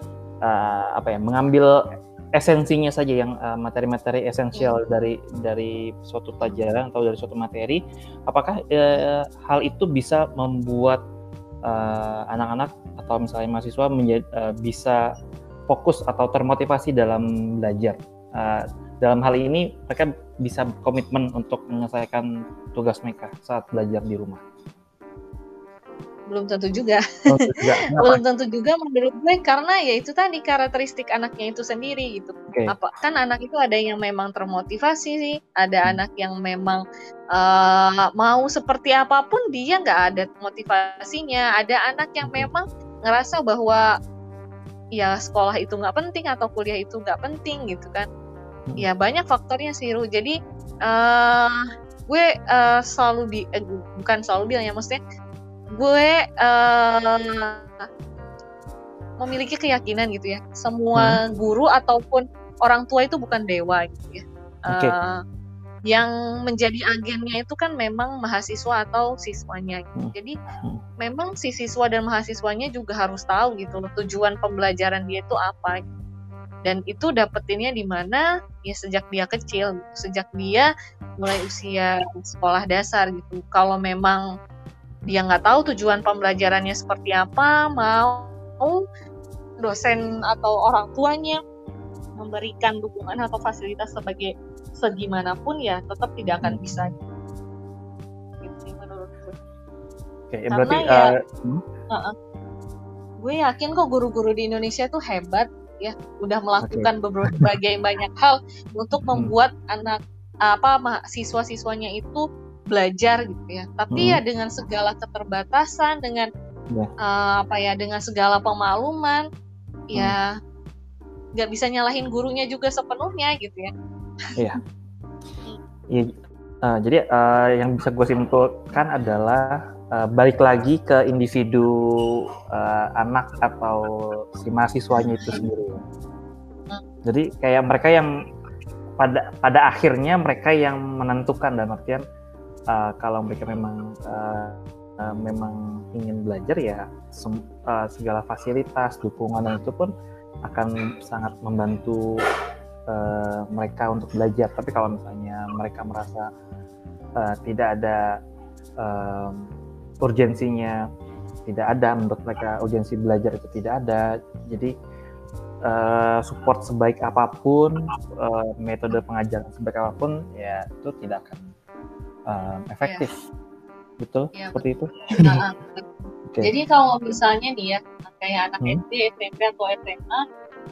uh, apa ya mengambil esensinya saja yang uh, materi-materi esensial hmm. dari dari suatu pelajaran atau dari suatu materi apakah uh, hal itu bisa membuat anak-anak uh, atau misalnya mahasiswa menjadi, uh, bisa fokus atau termotivasi dalam belajar uh, dalam hal ini mereka bisa komitmen untuk menyelesaikan tugas mereka saat belajar di rumah belum tentu juga. Oh, belum tentu juga menurut gue karena ya itu tadi karakteristik anaknya itu sendiri gitu. Okay. Apa kan anak itu ada yang memang termotivasi sih, ada hmm. anak yang memang uh, mau seperti apa pun dia nggak ada motivasinya, ada anak yang memang ngerasa bahwa ya sekolah itu nggak penting atau kuliah itu nggak penting gitu kan. Hmm. Ya banyak faktornya sih Ru. Jadi uh, gue uh, selalu bi eh, bukan selalu bilang ya maksudnya gue uh, memiliki keyakinan gitu ya semua hmm. guru ataupun orang tua itu bukan dewa gitu ya okay. uh, yang menjadi agennya itu kan memang mahasiswa atau siswanya gitu. Hmm. jadi hmm. memang si siswa dan mahasiswanya juga harus tahu gitu loh tujuan pembelajaran dia itu apa gitu. dan itu dapetinnya di mana ya sejak dia kecil gitu. sejak dia mulai usia sekolah dasar gitu kalau memang dia nggak tahu tujuan pembelajarannya seperti apa mau dosen atau orang tuanya memberikan dukungan atau fasilitas sebagai segimanapun ya tetap tidak akan bisa gitu sih menurut gue. Oke, Karena berarti ya, uh, uh, gue yakin kok guru-guru di Indonesia tuh hebat ya udah melakukan okay. berbagai banyak hal untuk hmm. membuat hmm. anak apa siswa-siswanya itu belajar gitu ya tapi hmm. ya dengan segala keterbatasan dengan. Ya. uh, apa ya dengan segala pemaluman ya hmm. ya nggak bisa nyalahin gurunya juga sepenuhnya gitu ya iya yeah. uh, jadi uh, yang bisa gue simpulkan adalah uh, balik lagi ke individu uh, anak atau si mahasiswanya itu sendiri. Jadi kayak mereka yang pada pada akhirnya mereka yang menentukan dan artian uh, kalau mereka memang uh, uh, memang ingin belajar ya sem, uh, segala fasilitas dukungan itu pun akan sangat membantu uh, mereka untuk belajar. Tapi kalau misalnya mereka merasa uh, tidak ada um, urgensinya tidak ada menurut mereka urgensi belajar itu tidak ada jadi uh, support sebaik apa pun uh, metode pengajaran sebaik apa pun ya itu tidak akan uh, efektif ya. betul ya, seperti betul. itu okay. jadi kalau misalnya nih ya kayak anak hmm. SD SMP atau SMA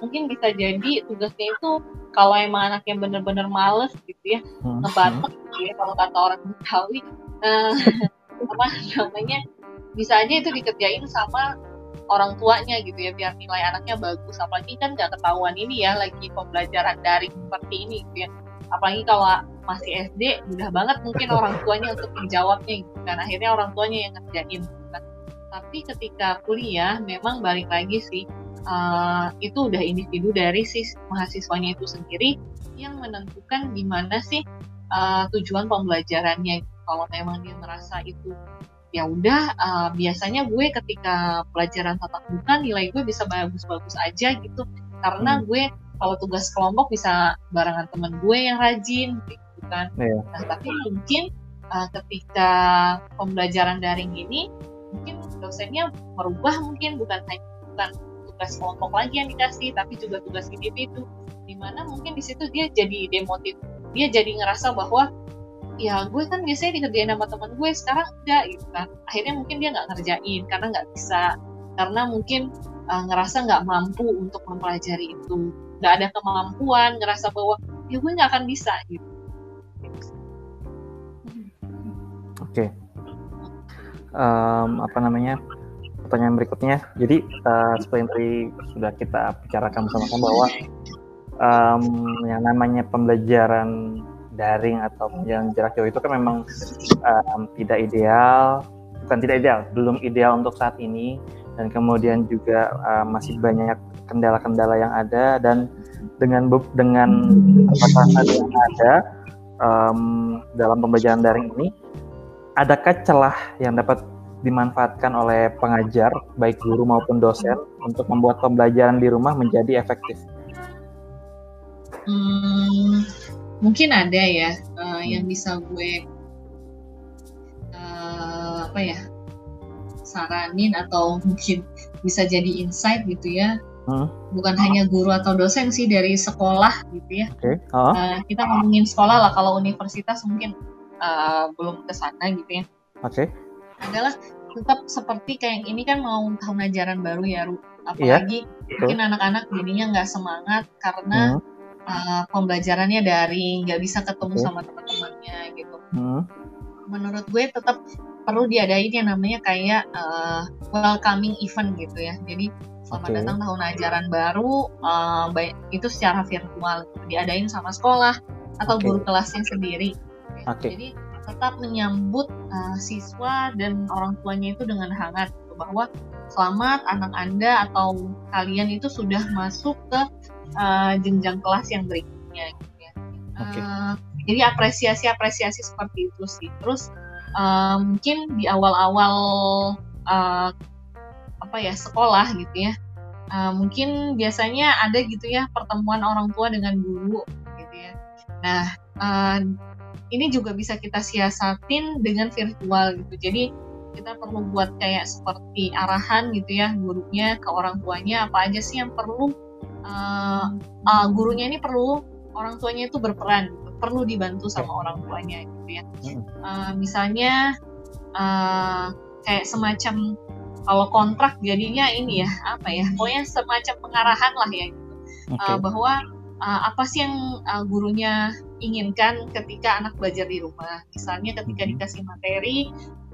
mungkin bisa jadi tugasnya itu kalau emang anak yang bener-bener males gitu ya hmm. ngebatek gitu ya kalau kata orang Betawi uh, apa namanya bisa aja itu dikerjain sama orang tuanya gitu ya biar nilai anaknya bagus apalagi kan nggak ketahuan ini ya lagi pembelajaran daring seperti ini gitu ya apalagi kalau masih SD mudah banget mungkin orang tuanya untuk menjawabnya gitu kan akhirnya orang tuanya yang ngerjain gitu kan. Tapi ketika kuliah memang balik lagi sih uh, itu udah individu dari si mahasiswanya itu sendiri yang menentukan gimana sih uh, tujuan pembelajarannya. Kalau memang dia merasa itu ya udah uh, biasanya gue ketika pelajaran tatap muka nilai gue bisa bagus-bagus aja gitu. Karena hmm. gue kalau tugas kelompok bisa barengan temen gue yang rajin gitu kan. Yeah. nah tapi mungkin uh, ketika pembelajaran daring ini mungkin dosennya merubah mungkin bukan hanya bukan tugas kelompok lagi yang dikasih tapi juga tugas individu di mana mungkin di situ dia jadi demotif. Dia jadi ngerasa bahwa ya gue kan biasanya dikerjain sama teman gue sekarang enggak gitu kan. Akhirnya mungkin dia nggak ngerjain karena nggak bisa. Karena mungkin uh, ngerasa nggak mampu untuk mempelajari itu. Nggak ada kemampuan ngerasa bahwa ya gue nggak akan bisa gitu oke. Okay. um, apa namanya? Pertanyaan berikutnya. Jadi uh, seperti tadi sudah kita bicarakan bersama-sama bahwa um, yang namanya pembelajaran daring atau yang jarak jauh itu kan memang um, tidak ideal, bukan tidak ideal, belum ideal untuk saat ini. Dan kemudian juga uh, masih banyak kendala-kendala yang ada dan dengan dengan batasan yang ada um, dalam pembelajaran daring ini, adakah celah yang dapat dimanfaatkan oleh pengajar, baik guru maupun dosen, untuk membuat pembelajaran di rumah menjadi efektif? Hmm, mungkin ada ya uh, yang bisa gue uh, apa ya saranin atau mungkin bisa jadi insight gitu ya hmm. bukan hanya guru atau dosen sih dari sekolah gitu ya okay. uh. Uh, kita ngomongin sekolah lah kalau universitas mungkin uh, belum ke sana gitu ya oke okay. adalah tetap seperti kayak ini kan mau tahun ajaran baru ya Ru apalagi yeah. mungkin anak-anak jadinya nggak semangat karena hmm uh, pembelajarannya dari nggak bisa ketemu okay. sama teman-temannya gitu. Hmm. Menurut gue tetap perlu diadain yang namanya kayak uh, welcoming event gitu ya. Jadi selamat okay. datang tahun ajaran baru uh, itu secara virtual diadain sama sekolah atau okay. guru kelasnya sendiri. Okay. Jadi tetap menyambut uh, siswa dan orang tuanya itu dengan hangat gitu, bahwa selamat anak anda atau kalian itu sudah masuk ke uh, jenjang kelas yang berikutnya gitu ya. Okay. Uh, jadi apresiasi-apresiasi seperti itu sih. Terus uh, mungkin di awal-awal uh, apa ya sekolah gitu ya. Uh, mungkin biasanya ada gitu ya pertemuan orang tua dengan guru gitu ya. Nah, uh, ini juga bisa kita siasatin dengan virtual gitu. Jadi kita perlu buat kayak seperti arahan gitu ya gurunya ke orang tuanya apa aja sih yang perlu uh, uh, gurunya ini perlu orang tuanya itu berperan perlu dibantu sama orang tuanya gitu ya uh, misalnya uh, kayak semacam kalau kontrak jadinya ini ya apa ya pokoknya semacam pengarahan lah ya gitu okay. uh, bahwa uh, apa sih yang uh, gurunya inginkan ketika anak belajar di rumah. Misalnya ketika mm-hmm. dikasih materi,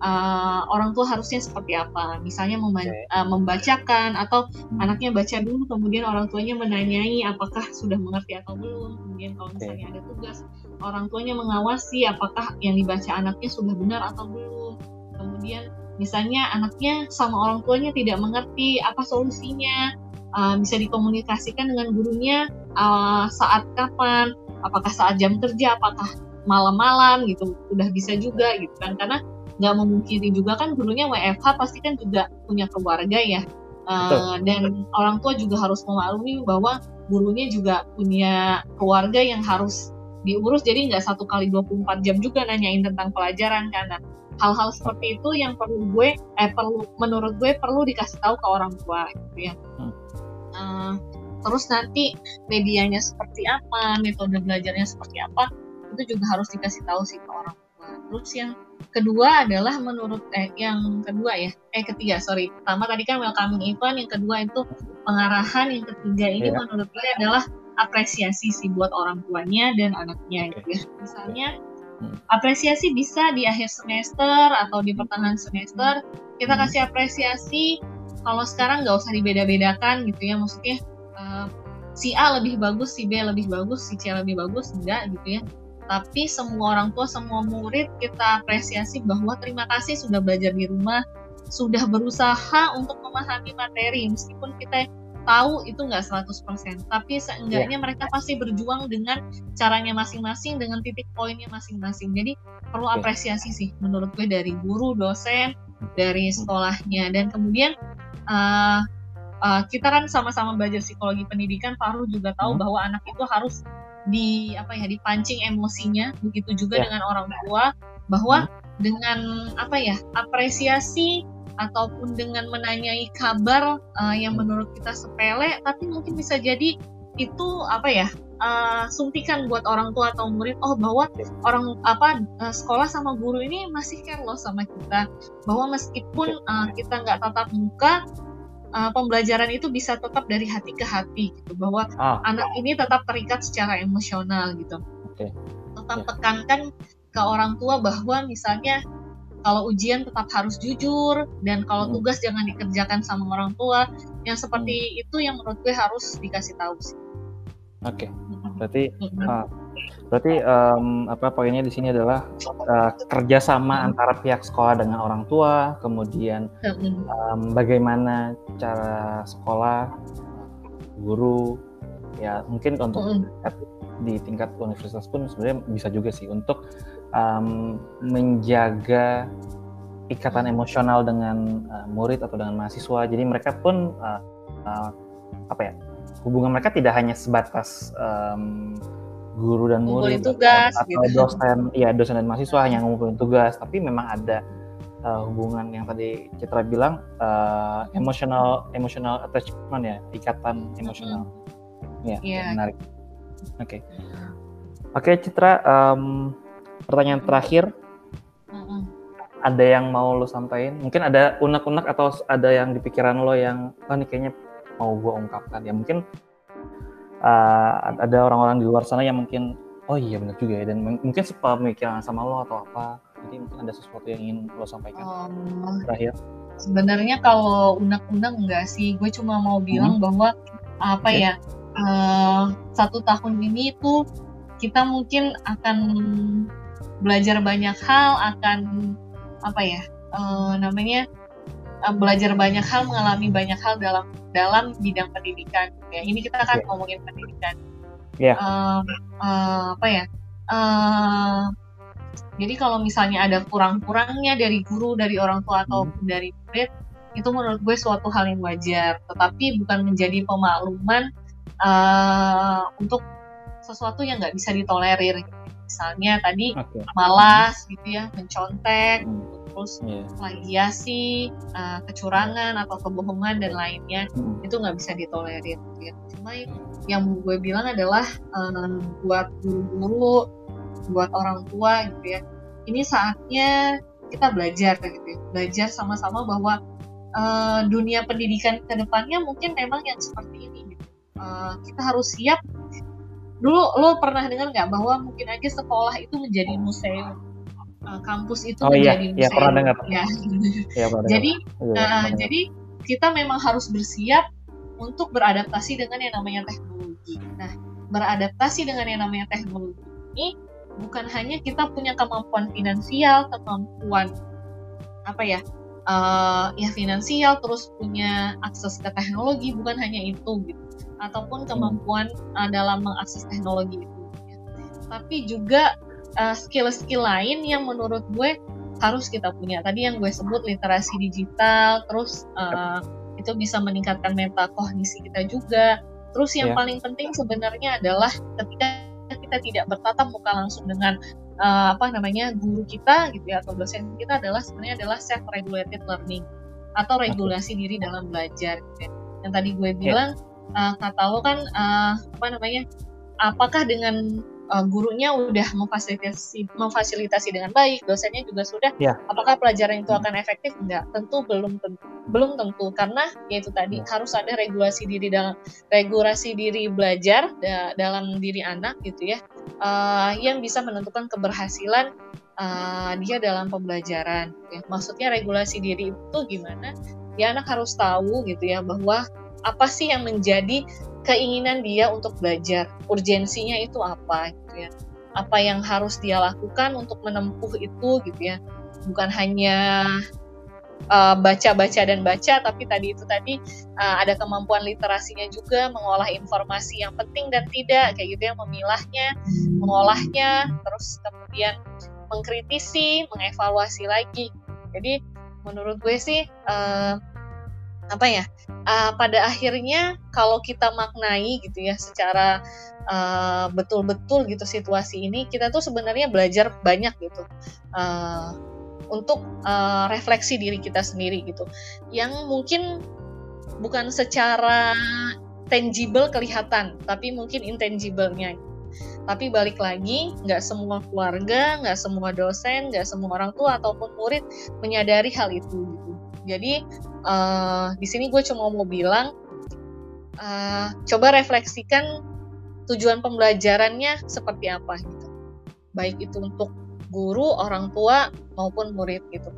uh, orang tua harusnya seperti apa. Misalnya okay. uh, membacakan atau hmm. anaknya baca dulu, kemudian orang tuanya menanyai apakah sudah mengerti atau belum. Kemudian kalau misalnya okay. ada tugas, orang tuanya mengawasi apakah yang dibaca anaknya sudah benar atau belum. Kemudian misalnya anaknya sama orang tuanya tidak mengerti apa solusinya uh, bisa dikomunikasikan dengan gurunya uh, saat kapan, apakah saat jam kerja, apakah malam-malam gitu, udah bisa juga gitu kan, karena nggak memungkiri juga kan gurunya WFH pasti kan juga punya keluarga ya, uh, dan orang tua juga harus memaklumi bahwa gurunya juga punya keluarga yang harus diurus. Jadi nggak satu kali 24 jam juga nanyain tentang pelajaran karena hal-hal seperti itu yang perlu gue eh perlu menurut gue perlu dikasih tahu ke orang tua gitu ya. Hmm. Uh, terus nanti medianya seperti apa metode belajarnya seperti apa itu juga harus dikasih tahu sih ke orang tua terus yang kedua adalah menurut eh yang kedua ya eh ketiga sorry pertama tadi kan welcoming event yang kedua itu pengarahan yang ketiga ini yeah. menurut gue adalah apresiasi sih buat orang tuanya dan anaknya gitu ya misalnya hmm. apresiasi bisa di akhir semester atau di pertengahan semester kita hmm. kasih apresiasi kalau sekarang nggak usah dibeda-bedakan gitu ya maksudnya uh, si A lebih bagus si B lebih bagus si C lebih bagus enggak gitu ya. Tapi semua orang tua semua murid kita apresiasi bahwa terima kasih sudah belajar di rumah sudah berusaha untuk memahami materi. Meskipun kita tahu itu nggak 100% tapi seenggaknya yeah. mereka pasti berjuang dengan caranya masing-masing dengan titik poinnya masing-masing. Jadi perlu apresiasi sih menurut gue dari guru dosen dari sekolahnya. Dan kemudian uh, uh, kita kan sama-sama belajar psikologi pendidikan, Faru juga tahu hmm. bahwa anak itu harus di apa ya dipancing emosinya, begitu juga yeah. dengan orang tua bahwa hmm. dengan apa ya apresiasi ataupun dengan menanyai kabar uh, yang hmm. menurut kita sepele, tapi mungkin bisa jadi itu apa ya uh, suntikan buat orang tua atau murid oh bahwa orang apa uh, sekolah sama guru ini masih care loh sama kita bahwa meskipun uh, kita nggak tatap muka uh, pembelajaran itu bisa tetap dari hati ke hati gitu bahwa ah. anak ini tetap terikat secara emosional gitu okay. tetap yeah. tekankan ke orang tua bahwa misalnya kalau ujian tetap harus jujur dan kalau hmm. tugas jangan dikerjakan sama orang tua yang seperti hmm. itu yang menurut gue harus dikasih tahu sih Oke, okay. berarti uh, berarti um, apa poinnya di sini adalah uh, kerjasama antara pihak sekolah dengan orang tua, kemudian um, bagaimana cara sekolah, guru, ya mungkin untuk di tingkat universitas pun sebenarnya bisa juga sih untuk um, menjaga ikatan emosional dengan uh, murid atau dengan mahasiswa. Jadi mereka pun uh, uh, apa ya hubungan mereka tidak hanya sebatas um, guru dan murid tugas, atau, gitu. dosen, ya dosen dan mahasiswa hanya ngumpulin tugas, tapi memang ada uh, hubungan yang tadi Citra bilang uh, emotional emotional attachment ya, ikatan emosional. Hmm. Ya, yeah. menarik. Oke. Okay. Oke, okay, Citra, um, pertanyaan terakhir. Hmm. Ada yang mau lo sampaikan? Mungkin ada unek-unek atau ada yang di pikiran lo yang, oh ini kayaknya mau gue ungkapkan ya mungkin uh, ada orang-orang di luar sana yang mungkin oh iya benar juga ya dan mungkin sepemikiran sama lo atau apa jadi mungkin ada sesuatu yang ingin lo sampaikan um, terakhir sebenarnya kalau undang-undang enggak sih gue cuma mau bilang hmm. bahwa apa okay. ya uh, satu tahun ini tuh kita mungkin akan belajar banyak hal akan apa ya uh, namanya uh, belajar banyak hal, mengalami banyak hal dalam dalam bidang pendidikan. Ya, ini kita kan yeah. ngomongin pendidikan. Yeah. Uh, uh, apa ya? Uh, jadi kalau misalnya ada kurang-kurangnya dari guru, dari orang tua atau hmm. dari murid, itu menurut gue suatu hal yang wajar. Tetapi bukan menjadi pemakluman uh, untuk sesuatu yang nggak bisa ditolerir. Misalnya tadi okay. malas gitu ya, mencontek, hmm terus yeah. plagiasi, uh, kecurangan atau kebohongan dan lainnya hmm. itu nggak bisa ditolerir. Gitu. Cuma yang gue bilang adalah uh, buat guru-guru, buat orang tua gitu ya, ini saatnya kita belajar gitu ya, belajar sama-sama bahwa uh, dunia pendidikan ke depannya mungkin memang yang seperti ini gitu. uh, kita harus siap dulu lo pernah dengar nggak bahwa mungkin aja sekolah itu menjadi museum uh, kampus itu oh, menjadi iya, museum iya, pernah dengar. ya, pernah jadi dengar. uh, jadi kita memang harus bersiap untuk beradaptasi dengan yang namanya teknologi nah beradaptasi dengan yang namanya teknologi ini bukan hanya kita punya kemampuan finansial kemampuan apa ya uh, ya finansial terus punya akses ke teknologi bukan hanya itu gitu ataupun kemampuan uh, dalam mengakses teknologi itu. Tapi juga uh, skill-skill lain yang menurut gue harus kita punya. Tadi yang gue sebut literasi digital, terus uh, itu bisa meningkatkan meta kognisi kita juga. Terus yang yeah. paling penting sebenarnya adalah ketika kita tidak bertatap muka langsung dengan uh, apa namanya guru kita gitu ya atau dosen kita adalah sebenarnya adalah self regulated learning atau regulasi okay. diri dalam belajar. Gitu ya. Yang tadi gue ya. bilang yeah uh, kata lo kan uh, apa namanya apakah dengan uh, gurunya udah memfasilitasi memfasilitasi dengan baik, dosennya juga sudah. Yeah. Apakah pelajaran itu akan efektif? Enggak, tentu belum tentu. Belum tentu karena yaitu tadi yeah. harus ada regulasi diri dalam regulasi diri belajar da, dalam diri anak gitu ya, uh, yang bisa menentukan keberhasilan uh, dia dalam pembelajaran. Ya. Maksudnya regulasi diri itu gimana? Ya anak harus tahu gitu ya bahwa apa sih yang menjadi keinginan dia untuk belajar? Urgensinya itu apa gitu ya? Apa yang harus dia lakukan untuk menempuh itu gitu ya? Bukan hanya uh, baca-baca dan baca tapi tadi itu tadi uh, ada kemampuan literasinya juga mengolah informasi yang penting dan tidak kayak gitu ya memilahnya mengolahnya terus kemudian mengkritisi mengevaluasi lagi. Jadi menurut gue sih uh, apa ya? Uh, pada akhirnya kalau kita maknai gitu ya secara betul-betul uh, gitu situasi ini kita tuh sebenarnya belajar banyak gitu uh, untuk uh, refleksi diri kita sendiri gitu. Yang mungkin bukan secara tangible kelihatan tapi mungkin intangible-nya. Tapi balik lagi nggak semua keluarga nggak semua dosen nggak semua orang tua ataupun murid menyadari hal itu gitu jadi uh, di sini gue cuma mau bilang uh, coba refleksikan tujuan pembelajarannya seperti apa gitu. Baik itu untuk guru orang tua maupun murid gitu.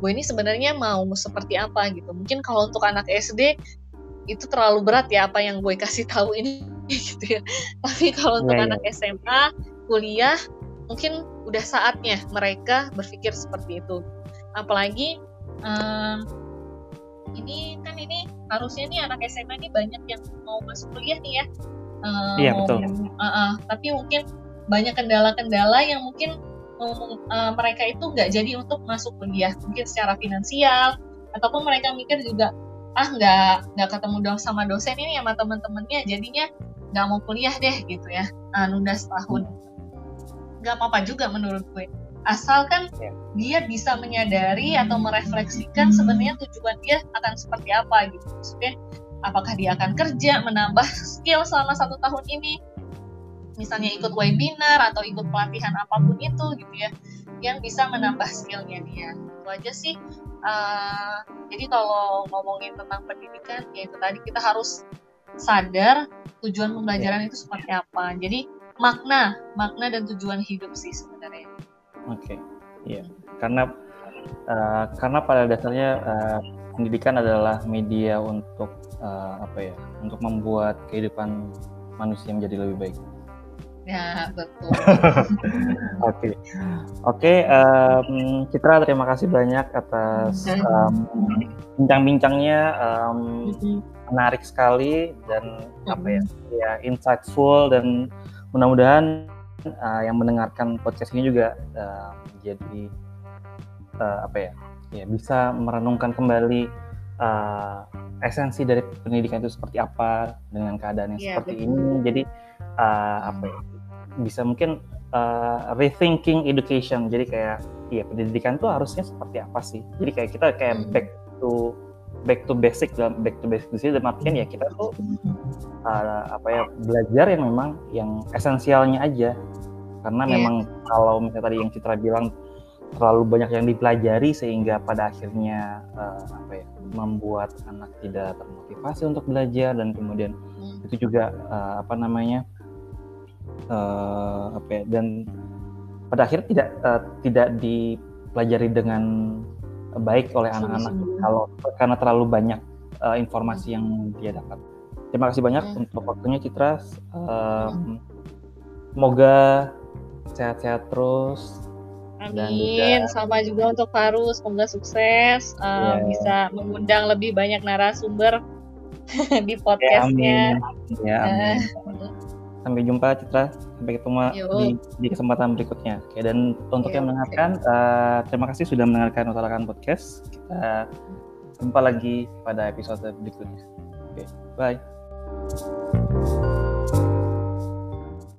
Gue ini sebenarnya mau seperti apa gitu. Mungkin kalau untuk anak SD itu terlalu berat ya apa yang gue kasih tahu ini gitu ya. Tapi kalau untuk yeah, anak yeah. SMA kuliah mungkin udah saatnya mereka berpikir seperti itu. Apalagi um, ini kan ini harusnya nih anak SMA ini banyak yang mau masuk kuliah nih ya. Uh, iya betul. Uh, uh, tapi mungkin banyak kendala-kendala yang mungkin uh, mereka itu nggak jadi untuk masuk kuliah, mungkin secara finansial ataupun mereka mikir juga ah nggak nggak ketemu dong sama dosen ini sama teman-temannya jadinya nggak mau kuliah deh gitu ya uh, nunda setahun nggak apa-apa juga menurut gue asalkan yeah. dia bisa menyadari atau merefleksikan sebenarnya tujuan dia akan seperti apa gitu. Maksudnya apakah dia akan kerja menambah skill selama satu tahun ini? Misalnya ikut webinar atau ikut pelatihan apa pun itu gitu ya yang bisa menambah skillnya dia. Itu aja sih. Uh, jadi kalau ngomongin tentang pendidikan ya itu tadi kita harus sadar tujuan pembelajaran yeah. itu seperti apa. Jadi makna makna dan tujuan hidup sih sebenarnya Oke, okay. iya. Karena uh, karena pada dasarnya uh, pendidikan adalah media untuk uh, apa ya? Untuk membuat kehidupan manusia menjadi lebih baik. Ya betul. Oke, oke. Um, Citra terima kasih banyak atas um, bincang-bincangnya um, menarik sekali dan apa ya? Ya insightful dan mudah-mudahan uh, yang mendengarkan podcast ini juga uh, jadi uh, apa ya ya bisa merenungkan kembali uh, esensi dari pendidikan itu seperti apa dengan keadaan yang yeah, seperti betul. ini. Jadi uh, apa ya bisa mungkin uh, rethinking education. Jadi kayak ya pendidikan itu harusnya seperti apa sih? Jadi kayak kita kayak hmm. back to back to basic dalam back to basic. Di sini dalam artian ya kita tuh uh, apa ya belajar yang memang yang esensialnya aja karena yeah. memang kalau misalnya tadi yang Citra bilang terlalu banyak yang dipelajari sehingga pada akhirnya uh, apa ya membuat anak tidak termotivasi untuk belajar dan kemudian hmm. itu juga uh, apa namanya uh, apa ya, dan pada akhirnya tidak uh, tidak dipelajari dengan baik oleh anak-anak kalau karena terlalu banyak uh, informasi yang dia dapat. Terima kasih banyak hmm. untuk waktunya Citra. Um, semoga sehat-sehat terus. Amin. Juga, Sama juga untuk Faru, semoga sukses. Uh, yeah. Bisa mengundang lebih banyak narasumber di podcastnya. Ya, amin. Ya, amin. Sampai jumpa Citra. Sampai ketemu di, di kesempatan berikutnya. Oke, dan untuk Yo, yang mendengarkan, okay. uh, eh, terima kasih sudah mendengarkan Utarakan Podcast. Kita jumpa lagi pada episode berikutnya. Oke, bye. Thank you.